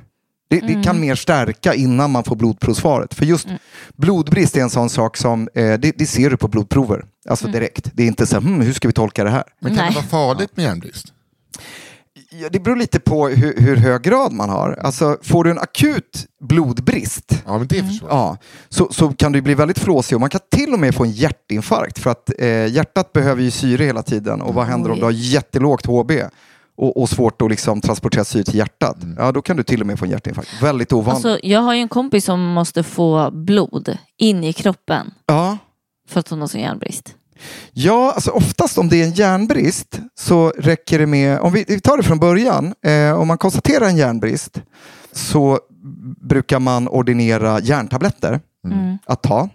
det, det kan mer stärka innan man får blodprovsvaret. För just blodbrist är en sån sak som eh, det, det ser du på blodprover. Alltså direkt. Det är inte så här, hmm, hur ska vi tolka det här? Men kan Nej. det vara farligt med järnbrist? Ja, det beror lite på hur, hur hög grad man har. Alltså, får du en akut blodbrist Ja, men det förstår jag. Ja, så, så kan du bli väldigt flåsig och man kan till och med få en hjärtinfarkt för att eh, hjärtat behöver ju syre hela tiden och vad händer om Oj. du har jättelågt HB och, och svårt att liksom transportera syre till hjärtat? Ja, då kan du till och med få en hjärtinfarkt. Väldigt ovanligt. Alltså, jag har ju en kompis som måste få blod in i kroppen ja. för att hon har sån järnbrist. Ja, alltså oftast om det är en järnbrist så räcker det med, om vi, tar det från början, eh, om man konstaterar en järnbrist så brukar man ordinera järntabletter Mm. att ta.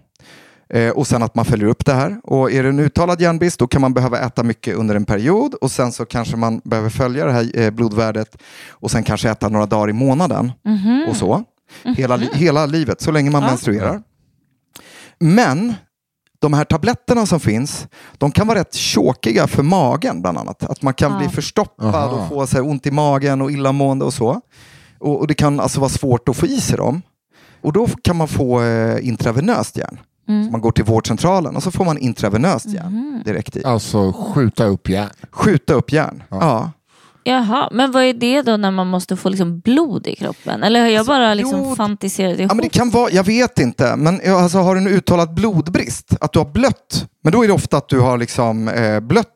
Eh, och sen att man följer upp det här. Och är det en uttalad järnbrist då kan man behöva äta mycket under en period och sen så kanske man behöver följa det här eh, blodvärdet och sen kanske äta några dagar i månaden Mhm. och så. Hela, li- hela livet, så länge man Ja. menstruerar. Men de här tabletterna som finns, de kan vara rätt tjåkiga för magen bland annat. Att man kan Ja. bli förstoppad Aha. och få så här, ont i magen och illamående och så. Och, och det kan alltså vara svårt att få i sig dem. Och då kan man få eh, intravenöst järn. Mm. Man går till vårdcentralen och så får man intravenöst järn Mhm. direkt i. Alltså skjuta upp järn. Skjuta upp järn. Ja. Ja. Jaha, men vad är det då när man måste få liksom blod i kroppen? Eller har jag bara liksom blod- fantiserat ihop? Ja, men det kan vara, jag vet inte, men alltså, har du en uttalad blodbrist, att du har blött, men då är det ofta att du har liksom, eh, blött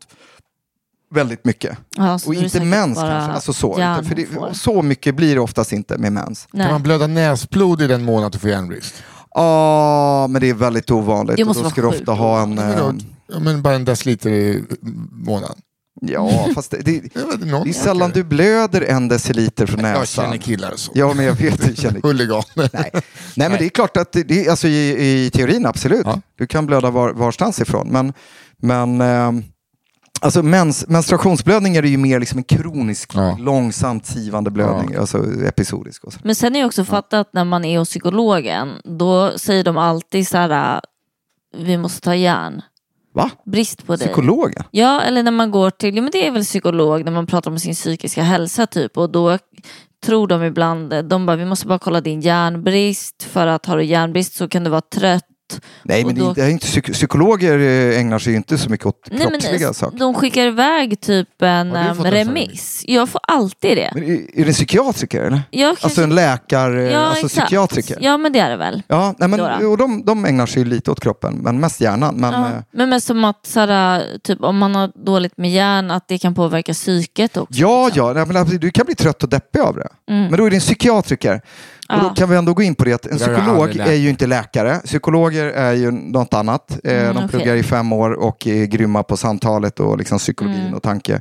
väldigt mycket. Ja, Och då inte mens kanske. Alltså så. Utan För det, så mycket blir det oftast inte med mens. Nej. Kan man blöda näsblod i den mån att du får järnbrist? Ja, men det är väldigt ovanligt. Det och måste då vara ska du ofta ha en... Men, då, Eh, ja, men bara en deciliter i månaden. Ja, fast det, det, Jag det är sällan du blöder en deciliter från Jag näsan. känner killar så. Ja, men jag vet. Jag känner Huliganer. Nej. Nej, men det är klart att det, alltså i, i teorin absolut. Ja. Du kan blöda var, varstans ifrån. Men, men ehm, alltså mens, menstruationsblödning är ju mer liksom en kronisk, Ja. långsamt sivande blödning. Alltså episodisk. Och så. Men sen har jag också fattat att när man är hos psykologen, då säger de alltid så här, vi måste ta järn. Va? Brist på dig. Psykologen? Ja, eller när man går till, ja, men det är väl psykolog när man pratar om sin psykiska hälsa typ och då tror de ibland, de bara vi måste bara kolla din järnbrist för att har du järnbrist så kan du vara trött. Nej, men då- det är inte, psyk- psykologer eh, ägnar sig inte så mycket åt Nej, men kroppsliga saker. de skickar iväg typ en sån? remiss. Jag får alltid det. Men är, är det en psykiatriker eller? Jag Alltså kanske- en läkare, ja, alltså exakt. psykiatriker? Ja men det är det väl. Ja, nej, men, och de, de ägnar sig lite åt kroppen, men mest hjärnan. Men, Ja. eh, Men, men som att såhär, typ, om man har dåligt med hjärn, att det kan påverka psyket också. Ja, liksom. ja, nej, men alltså, du kan bli trött och deppig av det. Mm. Men då är det en psykiatriker. Och då kan vi ändå gå in på det att en psykolog är ju inte läkare. Psykologer är ju något annat. Eh, Mm, de pluggar i fem år och är grymma på samtalet och liksom psykologin Mm. och tanke,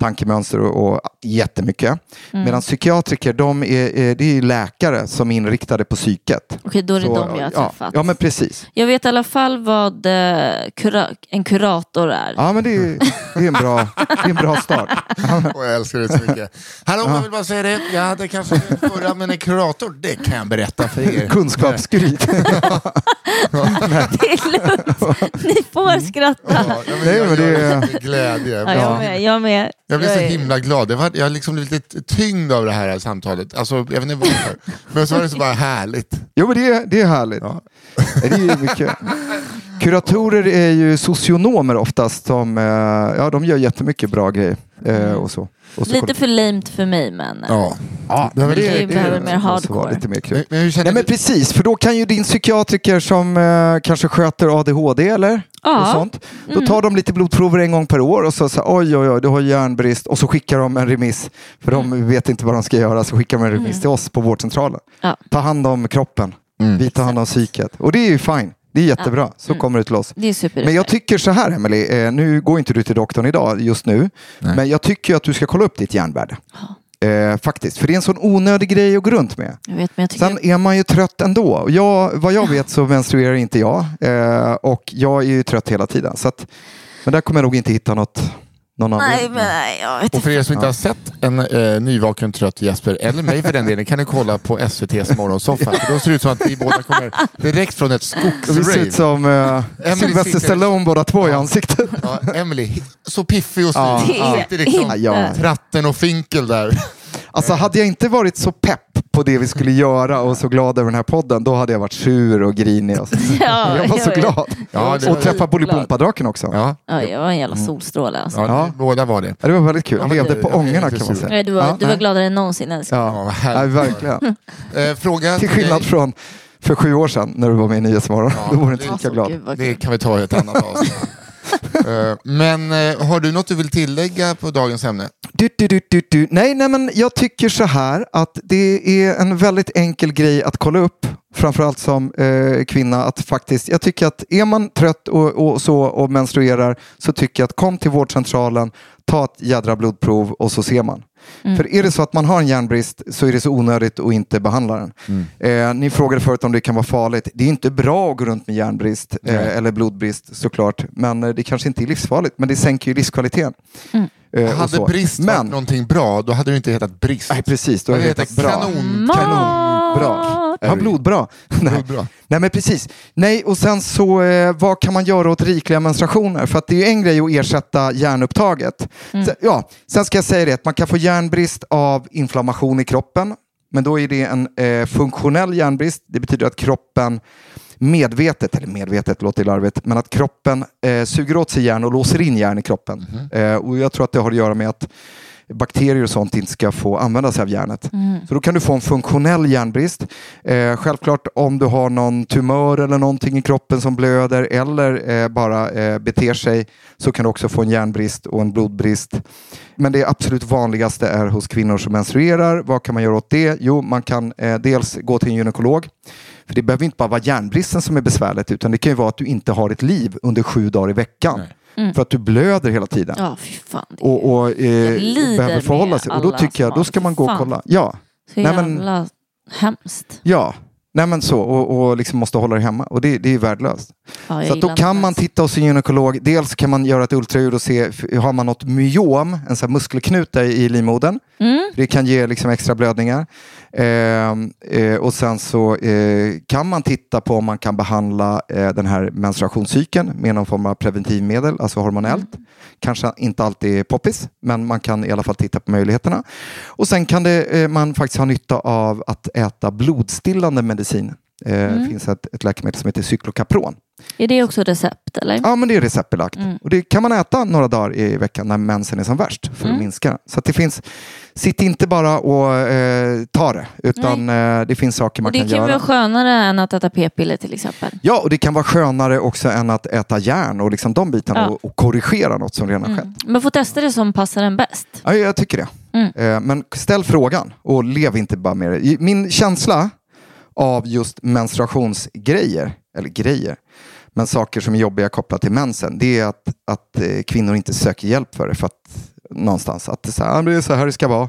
tankemönster och, och jättemycket. Mm. Medan psykiatriker, de är, är, det är ju läkare som är inriktade på psyket. Okej, då är det Så, de jag har ja, träffat. ja, men precis. Jag vet i alla fall vad eh, kura en kurator är. Ja, men det är, det är, en, bra, det är en bra start. Och jag älskar det så mycket. Hallå, jag vill bara säga det. Jag hade kanske förra, men en kurator, det kan jag berätta för er. Kunskapsskryt. Det är lugnt, ni får skratta. Ja, jag men det gör är- det med glädje. Ja, jag med. Jag, med. Jag blev så är- himla glad. Jag, var, jag har liksom blivit lite tyngd av det här samtalet. Alltså, jag vet inte varför. Men så var det så bara härligt. Jo, men det, är- det är härligt. Ja. Det är ju mycket. Kuratorer är ju socionomer oftast. Som, eh, ja, de gör jättemycket bra grejer. eh, Och så. Så Lite för lamt för mig men. Ja. Ja, men men det- Vi behöver mer hardcore. Lite mer Men, kul. men känner Nej men precis, för då kan ju din psykiatriker som eh, kanske sköter ADHD eller Ja. och sånt. Då Mm. tar de lite blodprover en gång per år och så säger oj oj oj du har järnbrist och så skickar de en remiss för Mm. de vet inte vad de ska göra så skickar de en remiss till oss på vårdcentralen. Ja. Ta hand om kroppen, Mm. vi tar hand om psyket och det är ju fine. Det är jättebra, så kommer det till oss. Det är super. Men jag tycker så här Emelie, eh, nu går inte du till doktorn idag just nu, Nej. men jag tycker att du ska kolla upp ditt järnvärde. Eh, faktiskt, för det är en sån onödig grej att gå runt med. jag vet, men jag tycker... Sen är man ju trött ändå. Jag, vad jag vet så menstruerar inte jag eh, och jag är ju trött hela tiden. Så att, men där kommer jag nog inte hitta något, någon Nej, anledning. men nej, jag vet Och för er som inte har sett en eh, nyvaken trött Jesper, eller mig för den delen, kan ni kolla på SVTs morgonsoffa. För då ser det ut som att vi båda kommer direkt från ett Och vi ser skogsrave. ut som eh, Sylvester sitter- Stallone båda två i ansiktet. Ja, Emily, så piffig och Ja, snygg. ja. Sitter liksom Ja. tratten och finkel där. Alltså hade jag inte varit så pepp på det vi skulle göra och så glad över den här podden, då hade jag varit sur och grinig. Och så. Ja, jag var så glad. Ja, det- och träffa Bolibompa-draken också. Ja. Ja, Ja, jag var en jävla solstråle alltså. ja, båda var det. det var väldigt kul. Men Levde på ångorna kan man säga. Du var, Ja, du var gladare än någonsin älskling. Ja, Ja, verkligen. Eh, fråga Till skillnad från för sju år sedan när du var med i Nyhetsmorgon. Ja, Då var du inte lika Alltså, glad. Det kan vi ta i ett annat avsnitt. Eh, men eh, har du något du vill tillägga på dagens ämne? Du, du, du, du, du. Nej, nej, men jag tycker så här att det är en väldigt enkel grej att kolla upp, framförallt som eh, kvinna, att faktiskt, jag tycker att är man trött och, och så och menstruerar så tycker jag att kom till vårdcentralen, ta ett jädra blodprov och så ser man. För är det så att man har en järnbrist så är det så onödigt att inte behandla den. Eh, ni frågade förut om det kan vara farligt. Det är inte bra att gå runt med järnbrist eh, eller blodbrist såklart, men eh, det kanske inte är livsfarligt, men det sänker ju livskvaliteten. Eh, och Hade så. brist varit men, någonting bra, då hade det inte hetat brist. Nej, precis. Då hade det det hetat bra. kanon. Mat! Bra. Ja, blodbra. Nej. Blodbra. Nej, men precis. Nej, och sen så, eh, vad kan man göra åt rikliga menstruationer? För att det är ju en grej att ersätta järnupptaget. Så, ja, sen ska jag säga det, att man kan få järnbrist av inflammation i kroppen. Men då är det en eh, funktionell järnbrist. Det betyder att kroppen medvetet, eller medvetet låter larvigt, men att kroppen eh, suger åt sig järn och låser in järn i kroppen. Eh, och jag tror att det har att göra med att bakterier och sånt inte ska få använda sig av järnet. Så då kan du få en funktionell järnbrist. Eh, självklart om du har någon tumör eller någonting i kroppen som blöder eller eh, bara eh, beter sig så kan du också få en järnbrist och en blodbrist. Men det absolut vanligaste är hos kvinnor som menstruerar. Vad kan man göra åt det? Jo, man kan eh, dels gå till en gynekolog. För det behöver inte bara vara järnbristen som är besvärligt utan det kan ju vara att du inte har ett liv under sju dagar i veckan. För att du blöder hela tiden Ja, fy fan. Det är och, och eh, behöver förhålla sig. Och då tycker jag, då ska man gå och kolla. Ja, så nej, men- jävla hemskt. ja. Nej men så, och, och liksom måste hålla det hemma. Och det, det är värdelöst. Ja, så att då kan man titta hos en gynekolog. Dels kan man göra ett ultraljud och se, har man något myom, en sån här muskelknuta i, i livmodern. Mm. Det kan ge liksom extra blödningar. Ehm, eh, och sen så eh, kan man titta på om man kan behandla eh, den här menstruationscykeln med någon form av preventivmedel, alltså hormonellt. Kanske inte alltid är poppis, men man kan i alla fall titta på möjligheterna. Och sen kan det, man faktiskt ha nytta av att äta blodstillande medicin. Eh, Det finns ett, ett läkemedel som heter cyklokapron. Är det också recept eller? Ja, men det är receptbelagt. Mm. Och det kan man äta några dagar i veckan när mensen är som värst för att Mm. minska den. Så det finns, sitt inte bara och eh, ta det, utan eh, det finns saker man Och det kan, kan göra. vara skönare än att äta p-piller till exempel. Ja, och det kan vara skönare också än att äta järn och liksom de bitarna Ja. och, och korrigera något som redan har skett. Mm. Men få testa det som passar en bäst. Ja, jag tycker det. Mm. Eh, men ställ frågan och lev inte bara med det. Min känsla av just menstruationsgrejer, eller grejer, men saker som är jobbiga kopplat till mensen, det är att, att eh, kvinnor inte söker hjälp för det. För att, någonstans, att det är, så här, "Ah, det är så här det ska vara.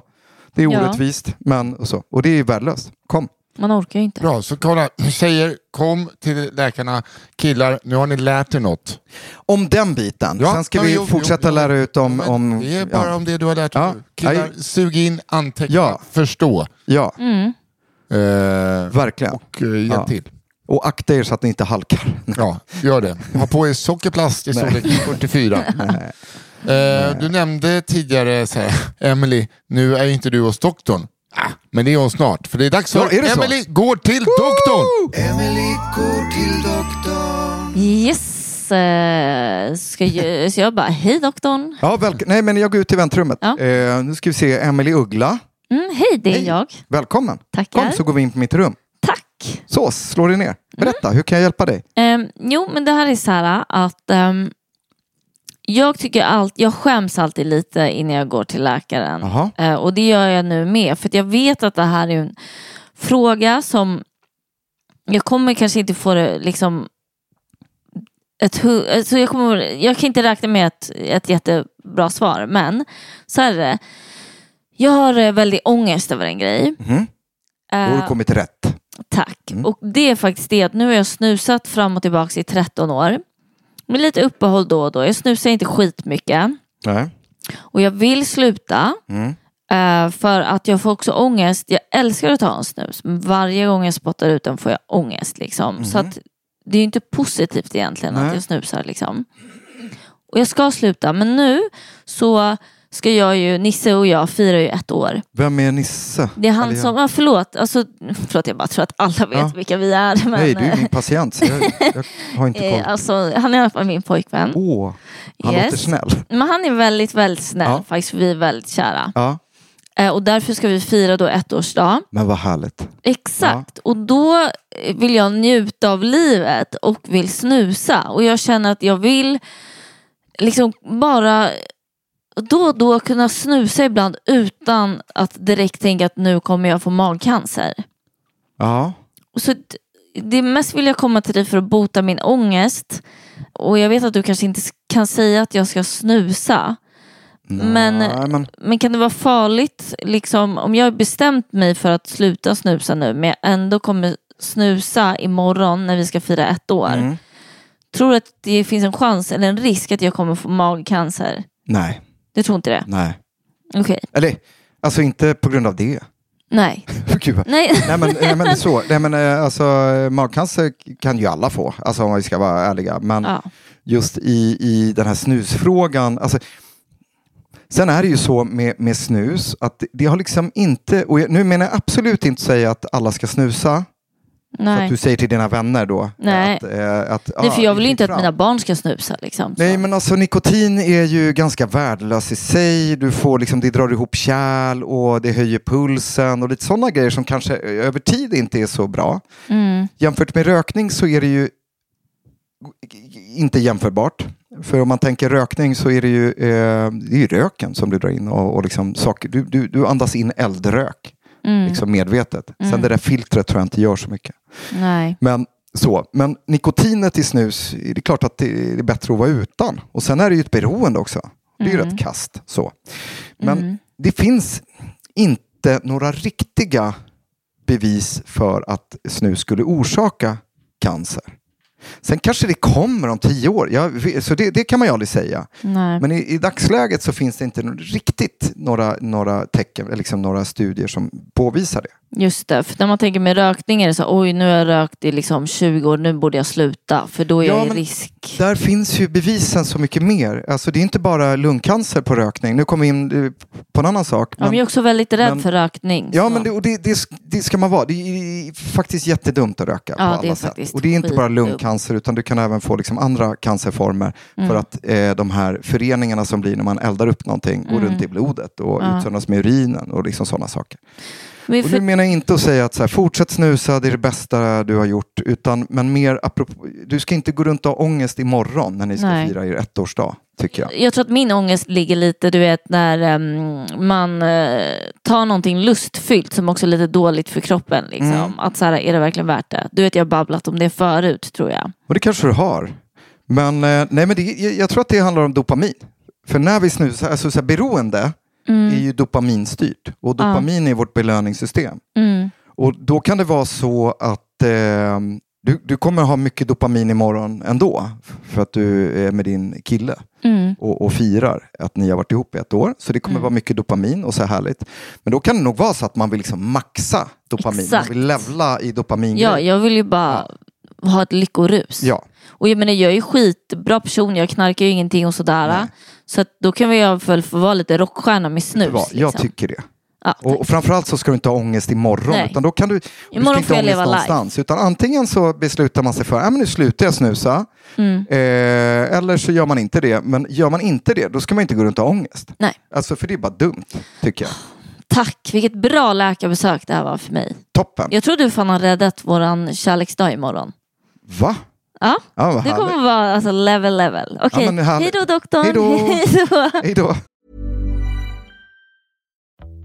Det är Ja. orättvist, men och så. Och det är värdelöst. Kom. Man orkar ju inte. Bra, så kolla, tjejer, kom till läkarna. Killar, nu har ni lärt er något. Om den biten. Ja, Sen ska ja, vi jo, fortsätta jo, lära ut om... Om det är bara ja. om det du har lärt dig Ja. Killar, sug in, anteckna, Ja. förstå ja, Mm. eh, verkligen. och eh, hjälp Ja. till. Och akta er så att ni inte halkar. Ja, gör det. Ha på er sockerplast i storlek 44. Eh, du nämnde tidigare, så här, Emily, nu är inte du hos doktorn. Ah, men det är hon snart, för det är dags för Ja, det så? Emily går till doktorn! Emily går till doktorn. Yes. eh, Ska jag, så jag bara, hej doktorn. Ja, välk- Nej, men jag går ut i väntrummet. Ja. Eh, nu ska vi se Emily Uggla. Mm, hej, det är Hej. jag. Välkommen. Tackar. Kom så går vi in på mitt rum. Tack. Så, slå dig ner. Berätta, hur kan jag hjälpa dig? Ehm, jo, men det här är så här att ehm, jag tycker allt, jag skäms alltid lite innan jag går till läkaren. Eh, och det gör jag nu med. För jag vet att det här är en fråga som jag kommer kanske inte få det liksom ett, alltså jag, kommer, jag kan inte räkna med ett, ett jättebra svar. Men så här är det. Jag har eh, väldigt ångest över en grej. Mhm. Då har du kommit rätt. Tack. Mm. Och det är faktiskt det att nu har jag snusat fram och tillbaka i 13 år. Med lite uppehåll då och då. Jag snusar inte skitmycket. Nej. Och jag vill sluta. Mm. eh, för att jag får också ångest. Jag älskar att ta en snus. Men varje gång jag spottar ut den får jag ångest. Liksom. Så att det är inte positivt egentligen Nej. att jag snusar. Liksom. Och jag ska sluta. Men nu så ska jag ju, Nisse och jag firar ju ett år. Vem är Nisse? Det är han jag? som, ja, förlåt, alltså, förlåt jag bara tror att alla vet Ja. vilka vi är. Men, Nej, du är min patient. Så jag, jag har inte eh, koll. alltså, han är i alla fall min pojkvän. Åh, han Yes. låter snäll. Men han är väldigt, väldigt snäll Ja. faktiskt, vi är väldigt kära. Ja, Eh, och därför ska vi fira då ettårsdag. men vad härligt. Exakt, och då vill jag njuta av livet och vill snusa. Och jag känner att jag vill liksom bara då och då kunna snusa ibland utan att direkt tänka att nu kommer jag få magcancer. Ja, Så det mest vill jag komma till dig för att bota min ångest. Och jag vet att du kanske inte kan säga att jag ska snusa. Men, Nej, men men kan det vara farligt liksom, om jag har bestämt mig för att sluta snusa nu men jag ändå kommer snusa imorgon när vi ska fira ett år. Mm. Tror du att det finns en chans eller en risk att jag kommer få magcancer? nej, Du tror inte det? nej. Okej. Eller, alltså inte på grund av det. Nej. Gud, vad- Nej. Nej men, nej, men så, nej, men eh, alltså, magcancer kan ju alla få, alltså om vi ska vara ärliga. Men Ja. just i, i den här snusfrågan, alltså, sen är det ju så med, med snus att det, det har liksom inte, och jag, nu menar jag absolut inte säga att alla ska snusa, så att Nej. du säger till dina vänner då. Nej. Att, eh, att, Nej, för jag vill ju inte att fram. mina barn ska snusa. Liksom. Nej men alltså nikotin är ju ganska värdelöst i sig. Du får liksom, det drar ihop kärl och det höjer pulsen och lite sådana grejer som kanske över tid inte är så bra. Mm. Jämfört med rökning så är det ju inte jämförbart. För om man tänker rökning så är det ju, eh, det är ju röken som du drar in och, och liksom saker, du, du, du andas in eldrök Mm. liksom medvetet. Sen Mm. det där filtret tror jag inte gör så mycket. Nej. Men, så. Men nikotinet i snus, det är klart att det är bättre att vara utan. Och sen är det ju ett beroende också. Det är ju rätt kast. Så. Men Mm. det finns inte några riktiga bevis för att snus skulle orsaka cancer. Sen kanske det kommer om tio år, ja, så det, det kan man ju aldrig säga. Nej. Men i, i dagsläget så finns det inte riktigt några, några tecken, liksom några studier som påvisar det. Just det, för när man tänker med rökning är det så oj nu har jag rökt i liksom 20 år, nu borde jag sluta för då är Ja, jag i risk. Där finns ju bevisen så mycket mer. Alltså det är inte bara lungcancer på rökning. Nu kommer vi in eh, på en annan sak. Ja, men jag är också väldigt rädd men- för rökning. Ja, så. men det, och det, det, ska man vara. Det är faktiskt jättedumt att röka Ja, på alla sätt. Och det är inte bara skitdumt. Lungcancer utan du kan även få liksom andra cancerformer Mm. för att eh, de här föreningarna som blir när man eldar upp någonting går Mm. runt i blodet och Ja. utsöndras med urinen och liksom sådana saker. Men Och för, nu menar jag inte att säga att så här, fortsätt snusa, det är det bästa du har gjort, utan men mer apropå, du ska inte gå runt och ha ångest imorgon när ni ska Nej. fira er ettårsdag, tycker jag. jag tror att min ångest ligger lite, du vet när em, man eh, tar någonting lustfyllt som också är lite dåligt för kroppen. Liksom. Mm. Att så här, är det verkligen värt det? Du vet jag har babblat om det förut tror jag. Och det kanske du har. Men, eh, nej, men det, jag, jag tror att det handlar om dopamin. För när vi snusar, alltså så här, beroende Mm. är ju dopaminstyrt. Och dopamin är vårt belöningssystem. Mm. Och då kan det vara så att eh, du, du kommer ha mycket dopamin imorgon ändå. För att du är med din kille Mm. och, och firar att ni har varit ihop i ett år. Så det kommer Mm. vara mycket dopamin och så här härligt. Men då kan det nog vara så att man vill liksom maxa dopamin. Exakt. Man vill levla i dopamin. Ja, jag vill ju bara ha ett lyckorus. ja. Och jag menar, jag är ju skitbra person, jag knarkar ju ingenting och sådär. Nej. Så att då kan alla fall få vara lite rockstjärna med snus. Jag liksom. tycker det. Ja, Och, och framförallt så ska du inte ha ångest imorgon. Nej. Utan då kan du, du ska Imorgon inte ha ångest leva. Utan antingen så beslutar man sig för att nu slutar jag snusa. Mm. Eh, eller så gör man inte det. Men gör man inte det, då ska man inte gå runt och ha ångest. Nej. Alltså för det är bara dumt, tycker jag. Tack, vilket bra läkarbesök det här var för mig. Toppen. Jag tror du fan har räddat våran kärleksdag imorgon. Va? Ja, Ja, det kommer vara alltså, level level. Okej, Ja, men härligt. hej då doktorn. Hej då.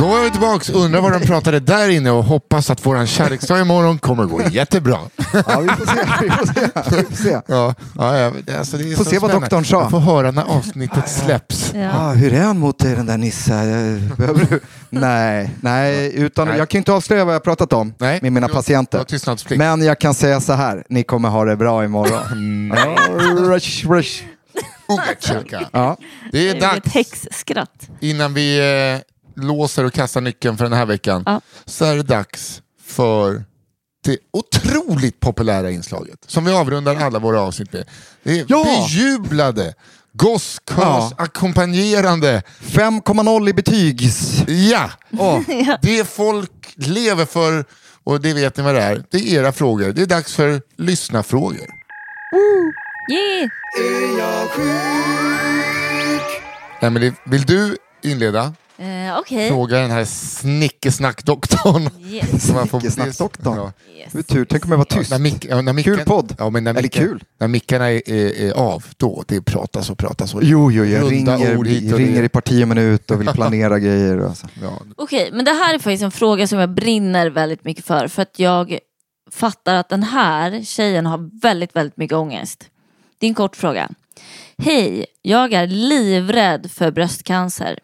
Då är vi tillbaks, undrar vad de pratade där inne och hoppas att våran kärleksdag imorgon kommer gå jättebra. Ja, vi får se. Vi får se. Vi får se. Ja, ja, alltså det är Får se vad spännande. doktorn sa. Jag får höra när avsnittet släpps. Ja. Ah, hur är han mot dig den där Nisse? Eh, Behöver du? Nej, nej, utan Nej. jag kan inte avslöja vad jag pratat om Nej, med mina patienter. Men jag kan säga så här, ni kommer ha det bra imorgon. Ja, rush, rush. Ugachaka. Ja. Det är Ett dags häxskratt. innan vi eh, låser och kastar nyckeln för den här veckan. Ja. Så är det dags för det otroligt populära inslaget som vi avrundar alla våra avsnitt med. Det är Ja! bejublade, gosskörs Ja. ackompanjerande 5,0 i betygs. Ja! Åh. Det folk lever för, och det vet ni vad det är, det är era frågor. Det är dags för lyssna-frågor. Yeah. Är jag sjuk? Emily, vill du inleda? Eh, Okej. Fråga den här snickesnackdoktorn. Yes. Snickesnackdoktorn. Ja. Yes. Hur tur, tänk om jag var tyst. När mick, ja, när micken, Kul podd. Ja, men när Eller micken, kul. När mickarna är, är, är av, då det pratas och pratas. Och Jo, jo, jag runda ringer, ord hit och ringer i par tio minuter och vill planera grejer. Och så. Ja. Okej, men det här är faktiskt en fråga som jag brinner väldigt mycket för. För att jag fattar att den här tjejen har väldigt, väldigt mycket ångest. Det är en kort fråga. Hej, jag är livrädd för bröstcancer.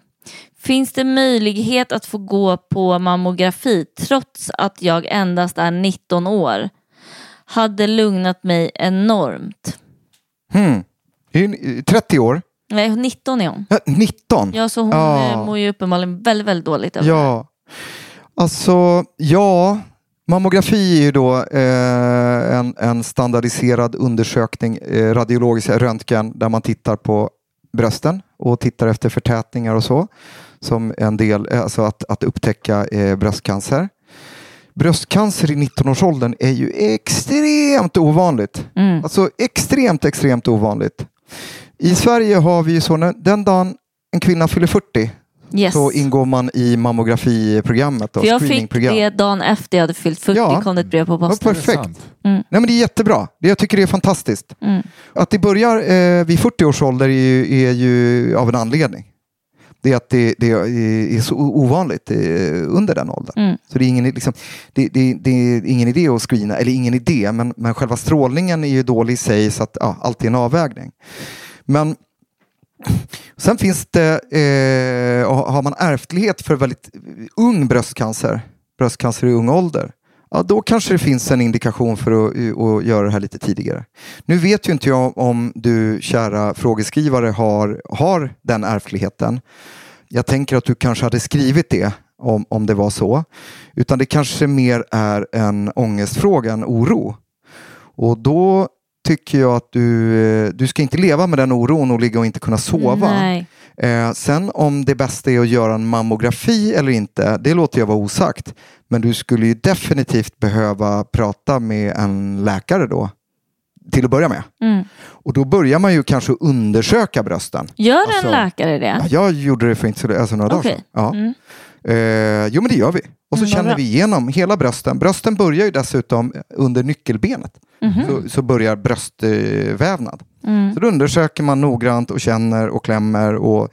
Finns det möjlighet att få gå på mammografi trots att jag endast är 19 år? Hade lugnat mig enormt. Hmm. Är hon 30 år? Nej, 19 är hon. Ja, 19? Ja, så hon Ja. eh, mår ju uppenbarligen väldigt, väldigt dåligt över. Ja, alltså ja, mammografi är ju då eh, en, en standardiserad undersökning, eh, radiologisk röntgen, där man tittar på brösten och tittar efter förtätningar och så. Som en del, eh, alltså att, att upptäcka eh, bröstcancer. Bröstcancer i 19-årsåldern är ju extremt ovanligt. Mm. Alltså extremt, extremt ovanligt. I Sverige har vi ju så, när, den dagen en kvinna fyller 40 Yes. så ingår man i mammografiprogrammet. Då, För jag fick det dagen efter jag hade fyllt 40 Ja. kom det ett brev på Ja, posten. perfekt. Nej, men det är jättebra. Det, jag tycker det är fantastiskt. Mm. Att det börjar eh, vid 40 års ålder är ju, är ju av en anledning. Det är att det, det är så ovanligt eh, under den åldern. Mm. Så det är, ingen, liksom, det, det, det är ingen idé att screena, eller ingen idé, men, men själva strålningen är ju dålig i sig så att ja, allt är en avvägning. Men sen finns det, eh, har man ärftlighet för väldigt ung bröstcancer, bröstcancer i ung ålder, ja, då kanske det finns en indikation för att, eh, att göra det här lite tidigare. Nu vet ju inte jag om du, kära frågeskrivare, har, har den ärftligheten. Jag tänker att du kanske hade skrivit det om, om det var så. Utan det kanske mer är en ångestfråga, en oro. Och då tycker jag att du, eh, du ska inte leva med den oron och ligga och inte kunna sova. Nej. Eh, sen om det bästa är att göra en mammografi eller inte, det låter jag vara osagt. Men du skulle ju definitivt behöva prata med en läkare då, till att börja med. Mm. Och då börjar man ju kanske undersöka brösten. Gör Alltså, en läkare det? Ja, jag gjorde det för inte så alltså några Okej. dagar sedan. Ja. Mm. Eh, jo men det gör vi. Och så Mm, känner vi igenom hela brösten. Brösten börjar ju dessutom under nyckelbenet. Så, så börjar bröstvävnad. Mm. Så då undersöker man noggrant och känner och klämmer och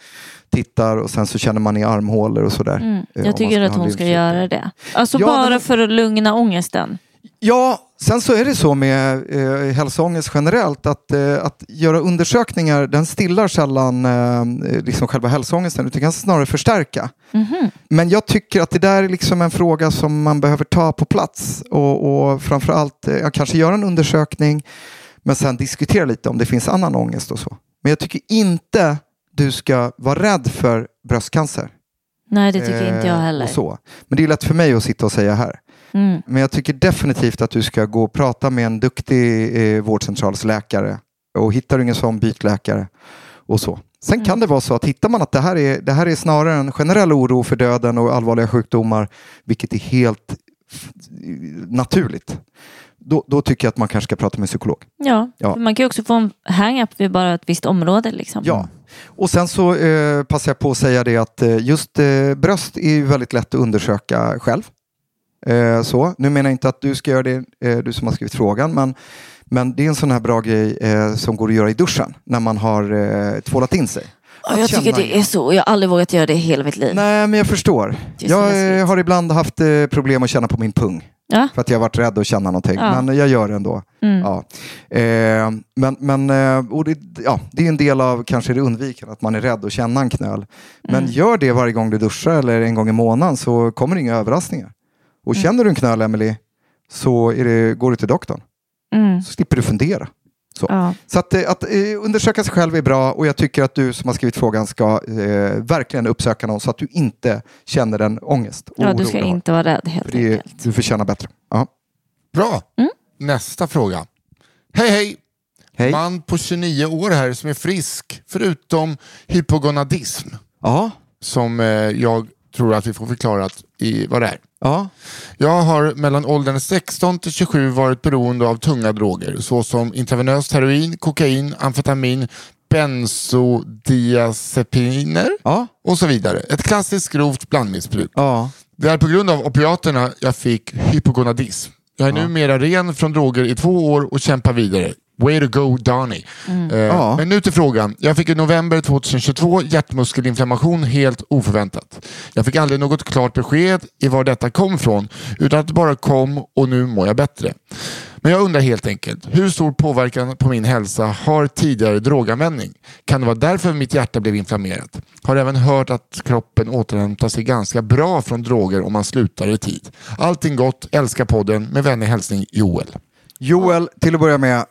tittar och sen så känner man i armhålor och sådär. Mm. Eh, Jag tycker att hon ska göra det. Alltså Ja, bara men- för att lugna ångesten. Ja, sen så är det så med eh, hälsoångest generellt att, eh, att göra undersökningar den stillar sällan eh, liksom själva hälsoångesten utan kan snarare förstärka. Mhm. Men jag tycker att det där är liksom en fråga som man behöver ta på plats och, och framförallt eh, kanske göra en undersökning men sen diskutera lite om det finns annan ångest och så. Men jag tycker inte du ska vara rädd för bröstcancer. Nej, det tycker inte jag Eh, heller. Och så. Men det är lätt för mig att sitta och säga här. Mm. Men jag tycker definitivt att du ska gå och prata med en duktig eh, vårdcentralsläkare. Och hittar du ingen sån, byt läkare. Och så. Sen Mm. kan det vara så att hittar man att det här, är, det här är snarare en generell oro för döden och allvarliga sjukdomar, vilket är helt naturligt, då, då tycker jag att man kanske ska prata med en psykolog. Ja, Ja. man kan ju också få en hang-up vid bara ett visst område. Liksom. Ja. Och sen så eh, passar jag på att säga det att eh, just eh, bröst är ju väldigt lätt att undersöka själv. Eh, så. Nu menar jag inte att du ska göra det, eh, du som har skrivit frågan, men, men det är en sån här bra grej eh, som går att göra i duschen när man har eh, tvålat in sig. Ja, jag tycker det är så. Jag har aldrig vågat göra det i hela mitt liv. Nej, men jag förstår. Jag eh, har ibland haft eh, problem att känna på min pung. Ja. För att jag har varit rädd att känna någonting. Ja. Men jag gör det ändå. Mm. Ja. Eh, men men eh, det, ja, det är en del av kanske det undvikande, att man är rädd att känna en knöl. Men Mm. gör det varje gång du duschar eller en gång i månaden så kommer det inga överraskningar. Och Mm. känner du en knöl, Emily, så är det, går du till doktorn. Mm. Så slipper du fundera. Så, Ja. så att, eh, att eh, undersöka sig själv är bra och jag tycker att du som har skrivit frågan ska eh, verkligen uppsöka någon så att du inte känner en ångest. ja, du ska har. inte vara rädd helt För det, enkelt. du förtjänar bättre. Ja. Bra. Mm. Nästa fråga. Hej hej! Hej. Man på 29 år här som är frisk, förutom hypogonadism, Ja. som eh, jag tror att vi får förklarat i vad det är. Ja. Jag har mellan åldern 16 till 27 varit beroende av tunga droger såsom intravenöst heroin, kokain, amfetamin, bensodiazepiner Ja. och så vidare. Ett klassiskt grovt blandmissbruk. Ja. Det är på grund av opiaterna jag fick hypogonadism. Jag är numera ren från droger i två år och kämpar vidare. Way to go Donny. Eh, Ja. Men nu till frågan. Jag fick i november 2022 hjärtmuskelinflammation helt oförväntat. Jag fick aldrig något klart besked i var detta kom från utan att det bara kom och nu mår jag bättre. Men jag undrar helt enkelt, hur stor påverkan på min hälsa har tidigare droganvändning? Kan det vara därför mitt hjärta blev inflammerat? Har även hört att kroppen återhämtar sig ganska bra från droger om man slutar i tid. Allting gott, älskar podden. Med vänlig hälsning Joel. Joel, till att börja med,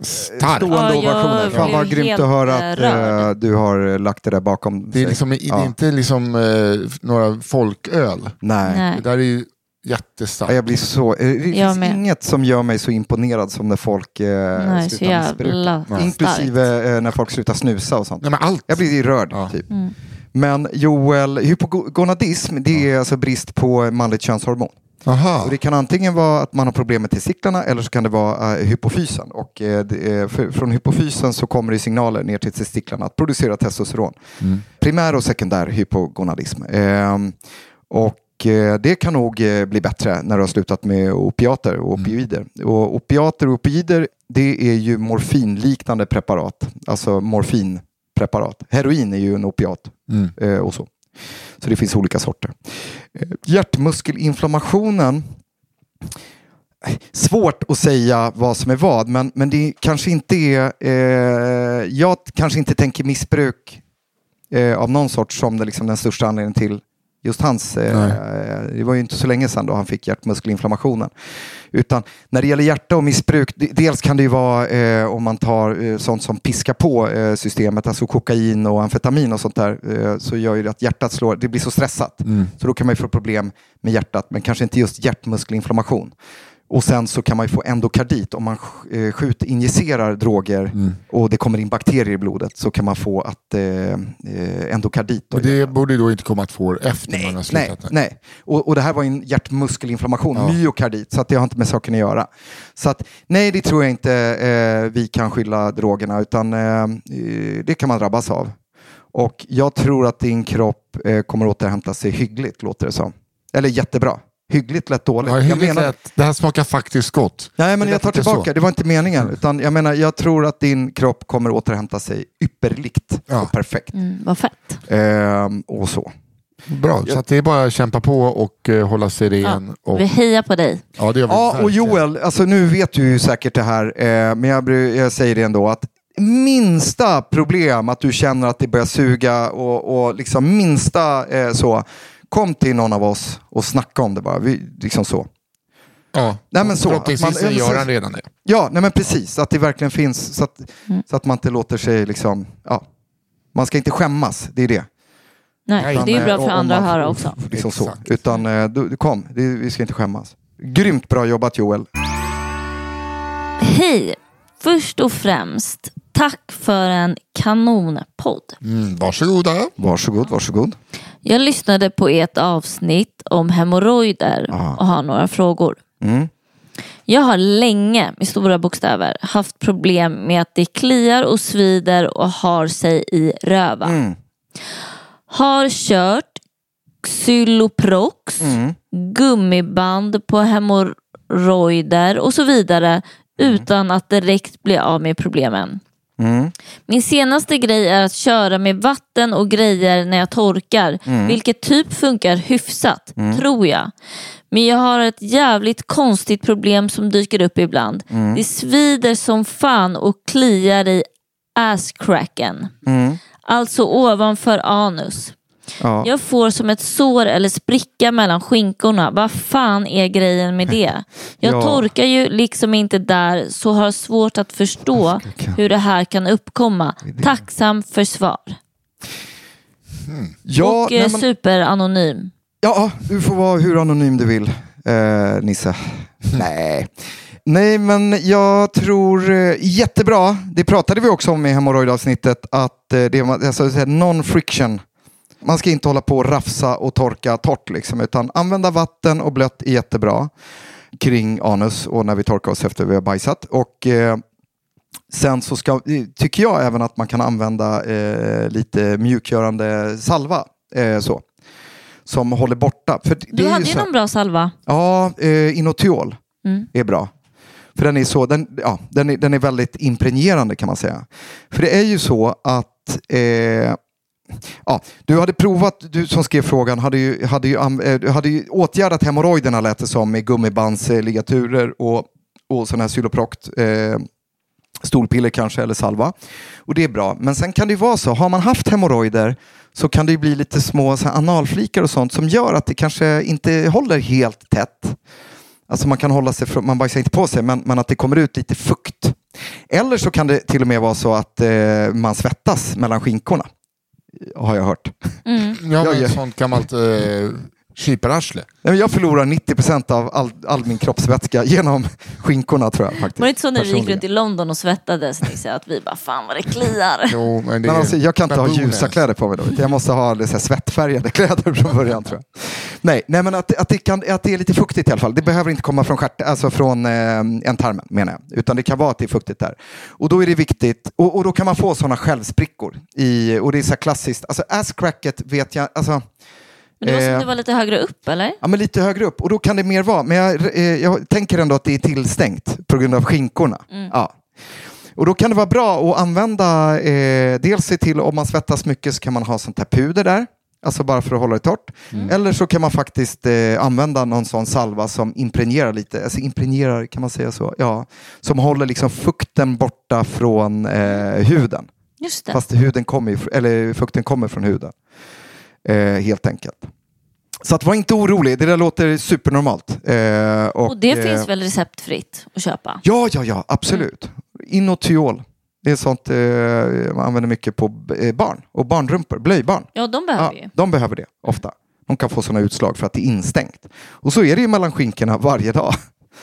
Stark. stående Ja, jag ovationer. Fan vad grymt att höra att eh, rörd. eh, du har lagt det där bakom Det är, sig. liksom, det är Ja. inte liksom eh, några folköl. Nej. Nej. Det där är ju jättestarkt. Ja, Jag blir så, eh, det finns inget som gör mig så imponerad som när folk eh, Nej, så slutar missbruka. Inklusive eh, när folk slutar snusa och sånt. Nej, men allt. Jag blir rörd. Ja. Typ. Mm. Men Joel, hypogonadism det är alltså brist på manligt könshormon. Aha. Och det kan antingen vara att man har problem med testiklarna eller så kan det vara eh, hypofysen. Och, det för, från hypofysen så kommer det signaler ner till testiklarna att producera testosteron. Primär och sekundär hypogonadism. Ehm, och det kan nog bli bättre när du har slutat med opiater och opioider. Och opiater och opioider det är ju morfinliknande preparat. Alltså morfinpreparat. Heroin är ju en opiat. Mm. och så. Så det finns olika sorter. Eh, hjärtmuskelinflammationen Svårt att säga vad som är vad, men, men det kanske inte är... Eh, jag kanske inte tänker missbruk eh, av någon sort som det, liksom, den största anledningen till just hans... Eh, det var ju inte så länge sedan då han fick hjärtmuskelinflammationen. Utan när det gäller hjärta och missbruk, dels kan det ju vara eh, om man tar eh, sånt som piskar på eh, systemet, alltså kokain och amfetamin och sånt där, eh, så gör ju det att hjärtat slår, det blir så stressat. Så då kan man ju få problem med hjärtat, men kanske inte just hjärtmuskelinflammation. Och sen så kan man ju få endokardit om man eh, skjut injicerar droger och det kommer in bakterier i blodet så kan man få att eh, eh, endokardit. då. Och det borde då inte komma två år efter man har Nej, slutat. nej. Och, och det här var en hjärtmuskelinflammation, Ja. myokardit, så att det har inte med saken att göra. Så att, nej, det tror jag inte eh, vi kan skylla drogerna, utan eh, eh, det kan man drabbas av. Och jag tror att din kropp eh, kommer återhämta sig hyggligt, låter det som. Eller jättebra. Hyggligt lät dåligt. Ja, jag hyggligt menar, att det här smakar faktiskt gott. Nej, men jag tar tillbaka. så. Det var inte meningen. Utan jag menar, jag tror att din kropp kommer återhämta sig ypperligt Ja. och perfekt. Mm, vad fett. Ehm, och så. Bra, så att det är bara att kämpa på och eh, hålla sig ren. och, Vi hejar på dig. ja, det gör vi Ja, och. Joel, alltså nu vet du ju säkert det här, eh, men jag, jag säger det ändå att minsta problem att du känner att det börjar suga och, och liksom minsta eh, så, kom till någon av oss och snacka om det bara. Vi, liksom så. Ja, Nej, men så, förhoppningsvis att man- så gör han redan det. Ja, nej men precis, att det verkligen finns så att, Mm. så att man inte låter sig liksom, ja, man ska inte skämmas, det är det. Nej, Nej, det är ju Utan, bra eh, för andra att höra också. Liksom så. Exakt. Utan eh, du, du kom, det, vi ska inte skämmas. Grymt bra jobbat Joel. Hej! Först och främst, tack för en kanonpodd. Mm, varsågoda. Varsågod, varsågod. Jag lyssnade på ert avsnitt om hemorrojder och har några frågor. Mm. Jag har länge, med stora bokstäver, haft problem med att det kliar och svider och har sig i röva. Mm. Har kört Xyloprox, Mm. gummiband på hemorrojder och så vidare utan att direkt bli av med problemen. Mm. Min senaste grej är att köra med vatten och grejer när jag torkar, Mm. vilket typ funkar hyfsat, tror jag. Men jag har ett jävligt konstigt problem som dyker upp ibland. Mm. Det svider som fan och kliar i asscracken. Mm. Alltså ovanför anus. Ja. Jag får som ett sår eller spricka mellan skinkorna. Vad fan är grejen med det? Jag Ja. torkar ju liksom inte där så har svårt att förstå hur det här kan uppkomma. Tacksam för svar. Ja, och eh, men, superanonym. ja, du får vara hur anonym du vill, eh, Nisse. nej. Nej, men jag tror eh, jättebra. Det pratade vi också om i hemorrojdavsnittet, att eh, det är alltså, non-friction. Man ska inte hålla på och rafsa och torka torrt, liksom, utan använda vatten och blött är jättebra kring anus och när vi torkar oss efter vi har bajsat. Och, eh, Sen så ska, tycker jag även att man kan använda eh, lite mjukgörande salva. Eh, så, som håller borta. För det Du hade ju så någon bra salva. Ja, eh, Inotiol Mm. är bra. För den är, så, den, ja, den, är, den är väldigt impregnerande kan man säga. För det är ju så att eh, ja, du hade provat, du som skrev frågan, hade ju, hade ju, eh, du hade ju åtgärdat hemorrojderna lät det som med gummibandsligaturer och, och sån här Cyloproct. Eh, Storpiller kanske eller salva. Och det är bra. Men sen kan det ju vara så, har man haft hemorrojder så kan det ju bli lite små så här, analflikar och sånt som gör att det kanske inte håller helt tätt. Alltså man kan hålla sig från, man bajsar inte på sig, men, men att det kommer ut lite fukt. Eller så kan det till och med vara så att eh, man svettas mellan skinkorna. Har jag hört. Mm. Ja, Jag men gör- sånt gammalt eh, men Jag förlorar 90 procent av all, all min kroppsvätska genom skinkorna tror jag. Faktiskt. Var det inte så när vi gick runt i London och svettades Nisse, att vi bara fan vad det kliar? Jo, men det Men alltså, jag kan inte ha ljusa kläder på mig då. Jag måste ha så här svettfärgade kläder från början tror jag. Nej, nej men att, att, det kan, att det är lite fuktigt i alla fall. Det behöver inte komma från, stjärt, alltså från eh, ändtarmen menar jag. Utan det kan vara att det är fuktigt där. Och då är det viktigt, och, och då kan man få sådana självsprickor. I, och det är så här klassiskt, alltså ass-cracket vet jag, alltså Men det som Eh. det var lite högre upp eller? Ja, men lite högre upp. Och då kan det mer vara. Men jag, eh, jag tänker ändå att det är tillstängt på grund av skinkorna. Ja. Och då kan det vara bra att använda, eh, dels se till om man svettas mycket så kan man ha sånt här puder där. Alltså bara för att hålla det torrt. Eller så kan man faktiskt eh, använda någon sån salva som impregnerar lite. Alltså impregnerar, kan man säga så? Ja. Som håller liksom fukten borta från eh, huden. Just det. Fast huden kommer, eller fukten kommer från huden. Eh, helt enkelt. Så att var inte orolig, det där låter supernormalt. Eh, och, och det eh, finns väl receptfritt att köpa? Ja, ja, ja, absolut. Inotiol. Det är sånt eh, man använder mycket på eh, barn och barnrumpor, blöjbarn. Ja, de behöver Ja, ju. de behöver det ofta. De kan få sådana utslag för att det är instängt. Och så är det ju mellan skinkorna varje dag.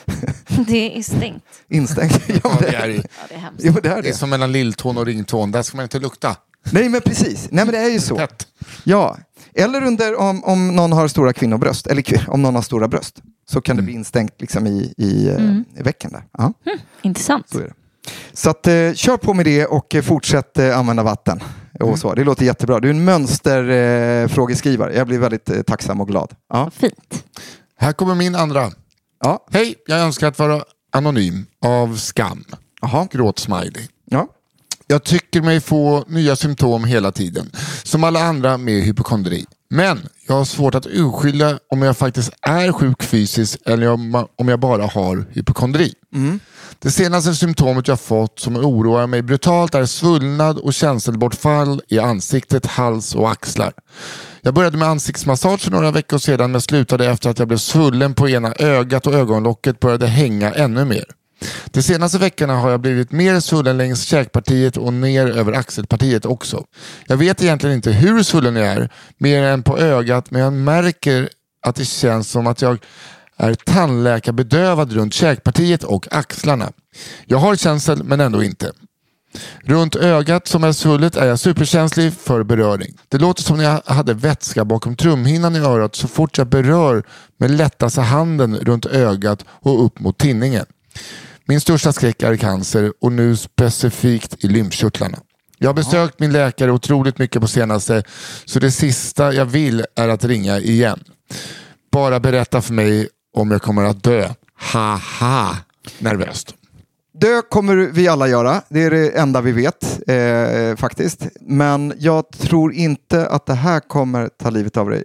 Det är stängt. Instängt. ja, det är, Ja, det är hemskt. det är det är som mellan lilltån och ringtån. Där ska man inte lukta. Nej, men precis. Nej, men det är ju så. Tätt. Ja, eller under om, om någon har stora kvinnobröst, eller om någon har stora bröst, så kan det bli instängt liksom i, i, eh, i vecken där. Ja, Intressant. så är det. Så att, eh, kör på med det och eh, fortsätt eh, använda vatten. Och så. Det låter jättebra. Du är en mönsterfrågeskrivare. Eh, frågeskrivare. Jag blir väldigt eh, tacksam och glad. Ja. Fint. Här kommer min andra. Ja. Hej, jag önskar att vara anonym av skam. Gråtsmiley. Ja. Jag tycker mig få nya symptom hela tiden. Som alla andra med hypokondri. Men jag har svårt att urskilja om jag faktiskt är sjuk fysiskt eller om jag bara har hypokondri. Det senaste symptomet jag fått som oroar mig brutalt är svullnad och känselbortfall i ansiktet, hals och axlar. Jag började med ansiktsmassage för några veckor sedan men slutade efter att jag blev svullen på ena ögat och ögonlocket började hänga ännu mer. De senaste veckorna har jag blivit mer svullen längs käkpartiet och ner över axelpartiet också. Jag vet egentligen inte hur svullen jag är, mer än på ögat, men jag märker att det känns som att jag är tandläkarbedövad runt käkpartiet och axlarna. Jag har känsel men ändå inte. Runt ögat som är svullet är jag superkänslig för beröring. Det låter som när jag hade vätska bakom trumhinnan i örat så fort jag berör med lättaste handen runt ögat och upp mot tinningen. Min största skräck är cancer och nu specifikt i lymfkörtlarna. Jag har besökt min läkare otroligt mycket på senaste så det sista jag vill är att ringa igen. Bara berätta för mig om jag kommer att dö. Haha, nervöst. Dö kommer vi alla göra. Det är det enda vi vet eh, faktiskt. Men jag tror inte att det här kommer ta livet av dig.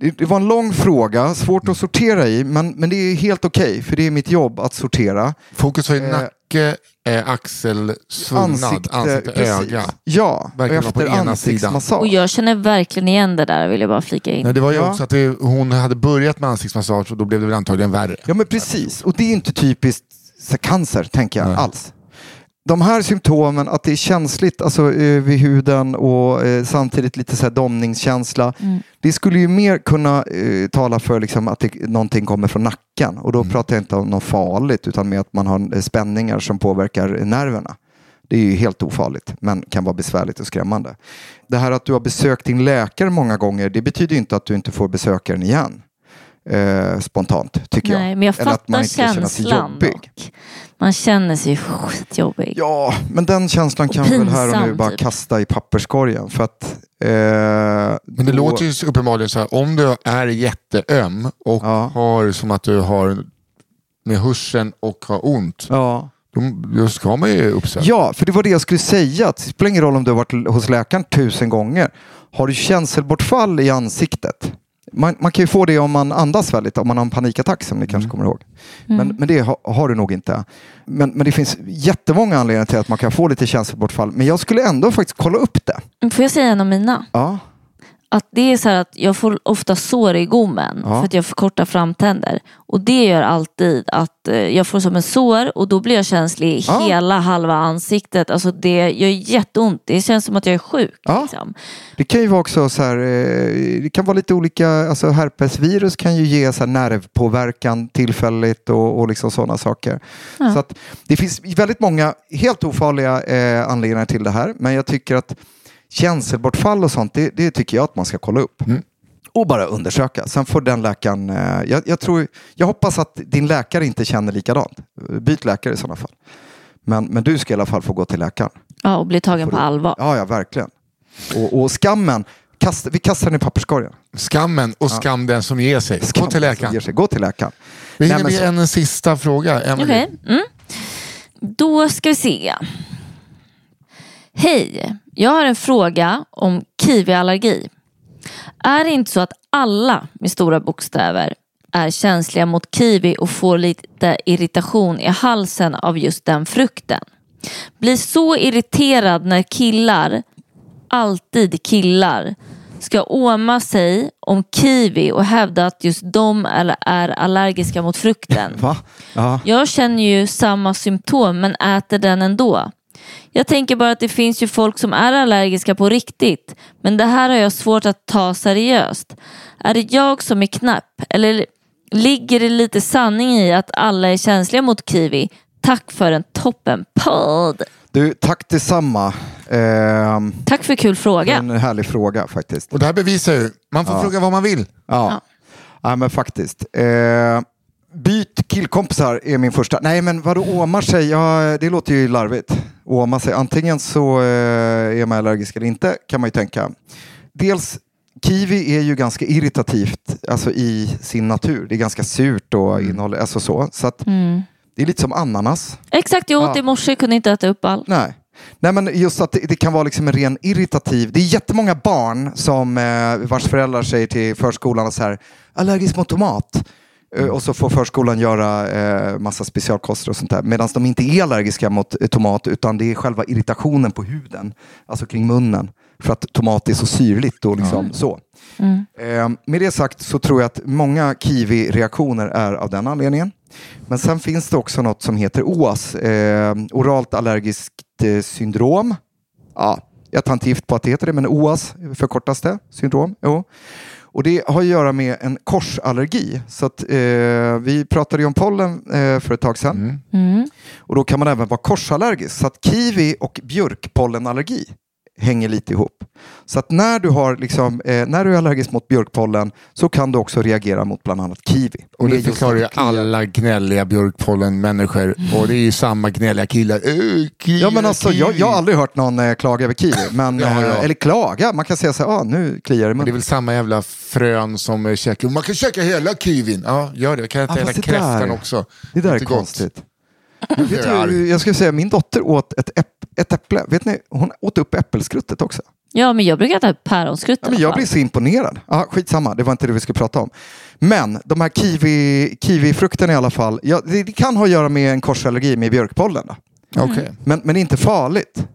Det, var en lång fråga, svårt att sortera i, men, men det är helt okej, för det är mitt jobb att sortera. Fokus var i Eh, nacke, eh, axel, svullnad, ansikte, precis. öga. Ja, och Verkar vara på efter ena ansiktsmassage. Och jag känner verkligen igen det där, vill jag bara flika in. Nej, det var ju Ja. också att det, hon hade börjat med ansiktsmassage och då blev det väl antagligen värre. Ja men precis, och det är inte typiskt cancer tänker jag Nej. alls. De här symptomen, att det är känsligt alltså, eh, vid huden och eh, samtidigt lite så här domningskänsla. Det skulle ju mer kunna eh, tala för liksom, att det, någonting kommer från nacken. Och då pratar jag inte om något farligt utan med att man har eh, spänningar som påverkar nerverna. Det är ju helt ofarligt men kan vara besvärligt och skrämmande. Det här att du har besökt din läkare många gånger det betyder inte att du inte får besöka den igen. Eh, spontant tycker jag. Nej, men jag Eller att man fattar inte känna sig känslan jobbig. dock. Man känner sig skitjobbig. Ja, men den känslan Och kan vi väl här och nu bara typ. kasta i papperskorgen. För att, eh, Men det då- låter ju uppenbarligen så här, om du är jätteöm och Ja. har som att du har med hörseln och har ont, Ja. då, då ska man ju uppsöka. ja, för det var det jag skulle säga. Att det spelar ingen roll om du har varit hos läkaren tusen gånger. Har du känselbortfall i ansiktet Man, man kan ju få det om man andas väldigt, om man har en panikattack som ni kanske kommer ihåg. Men, men det ha, har du nog inte. Men, men det finns jättemånga anledningar till att man kan få lite känselbortfall. Men jag skulle ändå faktiskt kolla upp det. Får jag säga en av mina? Ja. Att det är så här att jag får ofta sår i gommen Ja. för att jag får korta framtänder. Och det gör alltid att eh, jag får som en sår och då blir jag känslig i Ja. hela halva ansiktet. Alltså det gör jätteont. Det känns som att jag är sjuk. Ja. Liksom. Det kan ju vara också så här, eh, det kan vara lite olika, alltså herpesvirus kan ju ge så nervpåverkan tillfälligt och, och liksom sådana saker. Så att det finns väldigt många helt ofarliga eh, anledningar till det här, men jag tycker att känselbortfall och sånt, det, det tycker jag att man ska kolla upp. Och bara undersöka. Sen får den läkaren, eh, jag, jag, tror, jag hoppas att din läkare inte känner likadant. Byt läkare i sådana fall. Men, men du ska i alla fall få gå till läkaren. Ja, och bli tagen på allvar. Ja, ja, verkligen. Och, och skammen, kast, vi kastar den i papperskorgen. Skammen och skam den som ger sig. Gå till läkaren. ger sig. Gå till läkaren. Vi hinner med så- en sista fråga. Emily. Okej. Mm. Då ska vi se. Hej, jag har en fråga om kiwiallergi. Är det inte så att alla med stora bokstäver är känsliga mot kiwi och får lite irritation i halsen av just den frukten? Blir så irriterad när killar, alltid killar, ska åma sig om kiwi och hävda att just de är allergiska mot frukten. Va? Ja. Jag känner ju samma symptom men äter den ändå. Jag tänker bara att det finns ju folk som är allergiska på riktigt. Men det här har jag svårt att ta seriöst. Är det jag som är knapp? Eller ligger det lite sanning i att alla är känsliga mot kiwi? Tack för en toppen podd. Du, tack detsamma. Ehm, Tack för kul fråga. En härlig fråga faktiskt. Och det här bevisar ju, man får fråga vad man vill. Ja, ja. men faktiskt. Eh, byt killkompisar är min första. Nej, men vadå åmar sig? Ja, det låter ju larvigt. Åma sig. Antingen så eh, är man allergisk eller inte, kan man ju tänka. Dels, kiwi är ju ganska irritativt alltså i sin natur. Det är ganska surt och innehåller, alltså så. Så att det är lite som ananas. Exakt, jag åt Ja. i morse, kunde inte äta upp allt. Nej. Nej, men just att det, det kan vara liksom en ren irritativ... Det är jättemånga barn som eh, vars föräldrar säger till förskolan så här, allergisk mot tomat. Eh, och så får förskolan göra eh, massa specialkoster och sånt där. Medan de inte är allergiska mot eh, tomat utan det är själva irritationen på huden, alltså kring munnen. För att tomat är så syrligt och liksom så. Eh, med det sagt så tror jag att många kiwi-reaktioner är av den anledningen. Men sen finns det också något som heter OAS, eh, oralt allergiskt eh, syndrom. Ja, jag tar inte gift på att det heter det, men OAS förkortas det, syndrom. Jo. Och det har att göra med en korsallergi. Så att, eh, vi pratade ju om pollen eh, för ett tag sedan. Mm. Och då kan man även vara korsallergisk. Så att kiwi och björkpollenallergi hänger lite ihop. Så att när du, har liksom, eh, när du är allergisk mot björkpollen så kan du också reagera mot bland annat kiwi. Och det förklarar ju alla gnälliga björkpollenmänniskor. Och det är ju samma gnälliga killar. Äh, kliar, Ja, men alltså, jag, kiwi. jag har aldrig hört någon eh, klaga över kiwi. Men, Ja, ja. eh, eller klaga, man kan säga så här, ah, nu kliar det Men det är väl samma jävla frön som eh, käkar. Man kan käka hela kiwin. Ja, gör det. Kan jag äta Ja, hela kräftan också. Det där är Inte gott. Vet du, jag skulle säga, min dotter åt ett, äpp, ett äpple. Vet ni, hon åt upp äppelskruttet också. Ja, men jag brukar äta päronskrutt Ja, men jag blir så imponerad. Ja, skitsamma, det var inte det vi skulle prata om. Men de här kiwi, kiwifrukterna i alla fall, ja, det, det kan ha att göra med en korsallergi med björkpollen. Då. Okej. Men, men det är inte farligt.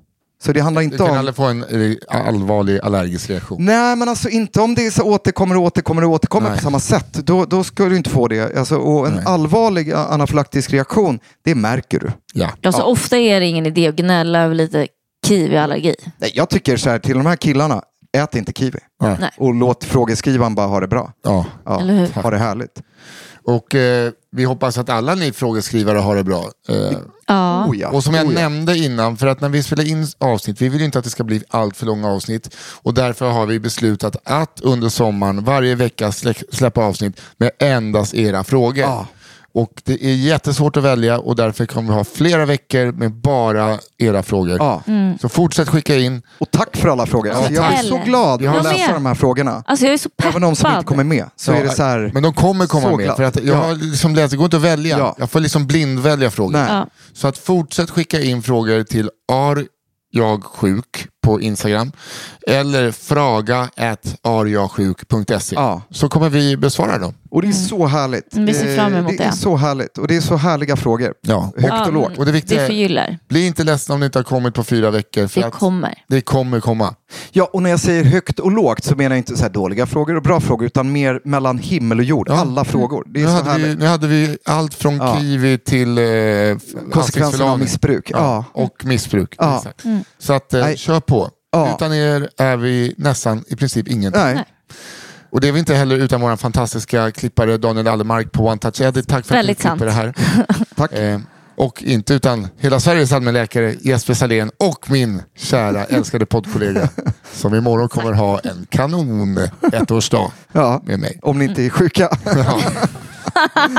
Så det handlar Du inte kan om... aldrig få en eh, allvarlig allergisk reaktion. Nej, men alltså inte om det är så återkommer och återkommer och återkommer Nej. på samma sätt. Då, då ska du inte få det. Alltså, och en Nej. allvarlig anafylaktisk reaktion, det märker du. Ja. Ja, så ofta är det ingen idé att gnälla över lite kiwiallergi. Nej, jag tycker så här, till de här killarna, ät inte kiwi. Ja. Nej. Och låt frågeskrivaren bara ha det bra. Ja. Ja, Eller hur? Ha det härligt. Och eh, vi hoppas att alla ni frågeskrivare har det bra. Eh, Ja. Oh, ja. Och som jag Oh, ja. nämnde innan, för att när vi spelar in avsnitt, vi vill ju inte att det ska bli allt för långa avsnitt. Och därför har vi beslutat att under sommaren varje vecka slä- släppa avsnitt med endast era frågor. Ja. Och det är jättesvårt att välja och därför kommer vi ha flera veckor med bara era frågor. Ja. Så fortsätt skicka in. Och tack för alla frågor. Alltså, jag är så glad har att Jag läsa med. de här frågorna. Alltså jag är så peppad. Även de som inte kommer med. Så är det så här... Men de kommer komma med. glad. För att jag Ja. har liksom läst, det går inte att välja. Ja. Jag får liksom blindvälja frågor. Nej. Ja. Så att fortsätt skicka in frågor till ar jag sjuk på Instagram. Eller fraga.ariasjuk.se. Ja. Så kommer vi besvara dem. Och det är så härligt. Mm, vi ser fram emot Eh, det. är det. så härligt. Och det är så härliga frågor. Ja. Högt Ja, och lågt. men Och det viktiga vi är-. Bli inte ledsen om det inte har kommit på fyra veckor. För Det att kommer. det kommer komma. Ja, och när jag säger högt och lågt så menar jag inte så här dåliga frågor och bra frågor, utan mer mellan himmel och jord. Ja. Alla frågor. Det är Nu så hade, vi, härligt. nu hade vi allt från Ja. kiwi till eh, Konsekvenserna av missbruk. Ja. Och missbruk. Ja. Exakt. Så att, eh, Nej. Ja. Utan er är vi nästan i princip ingenting. Nej. Och det är vi inte heller utan vår fantastiska klippare Daniel Allemark på One Touch Edit. Tack för Väldigt att du klipper sant. det här. Tack. Eh, och inte utan hela Sveriges allmänläkare Jesper Salén och min kära älskade poddkollega som imorgon kommer ha en kanon ettårsdag Ja. med mig. Om ni inte är sjuka. Ja.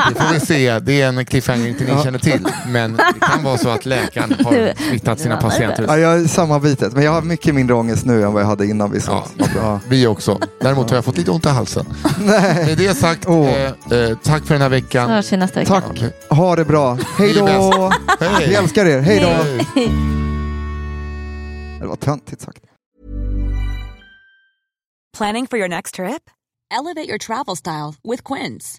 Det får vi se. Det är en cliffhanger inte ni känner till. Men det kan vara så att läkaren har smittat sina patienter. Ja, jag är samma bitet, men jag har mycket mindre ångest nu än vad jag hade innan vi Ja, sågs. bra. Vi också. Däremot har jag fått lite ont i halsen. Nej. Med det sagt, Åh. eh, tack för den här Så veckan. hörs vi nästa vecka. Tack. Ha det bra. Hej då! Hej. Vi älskar er. Hej då! Det var töntigt sagt. Planning for your next trip? Elevate your travel style with Quince.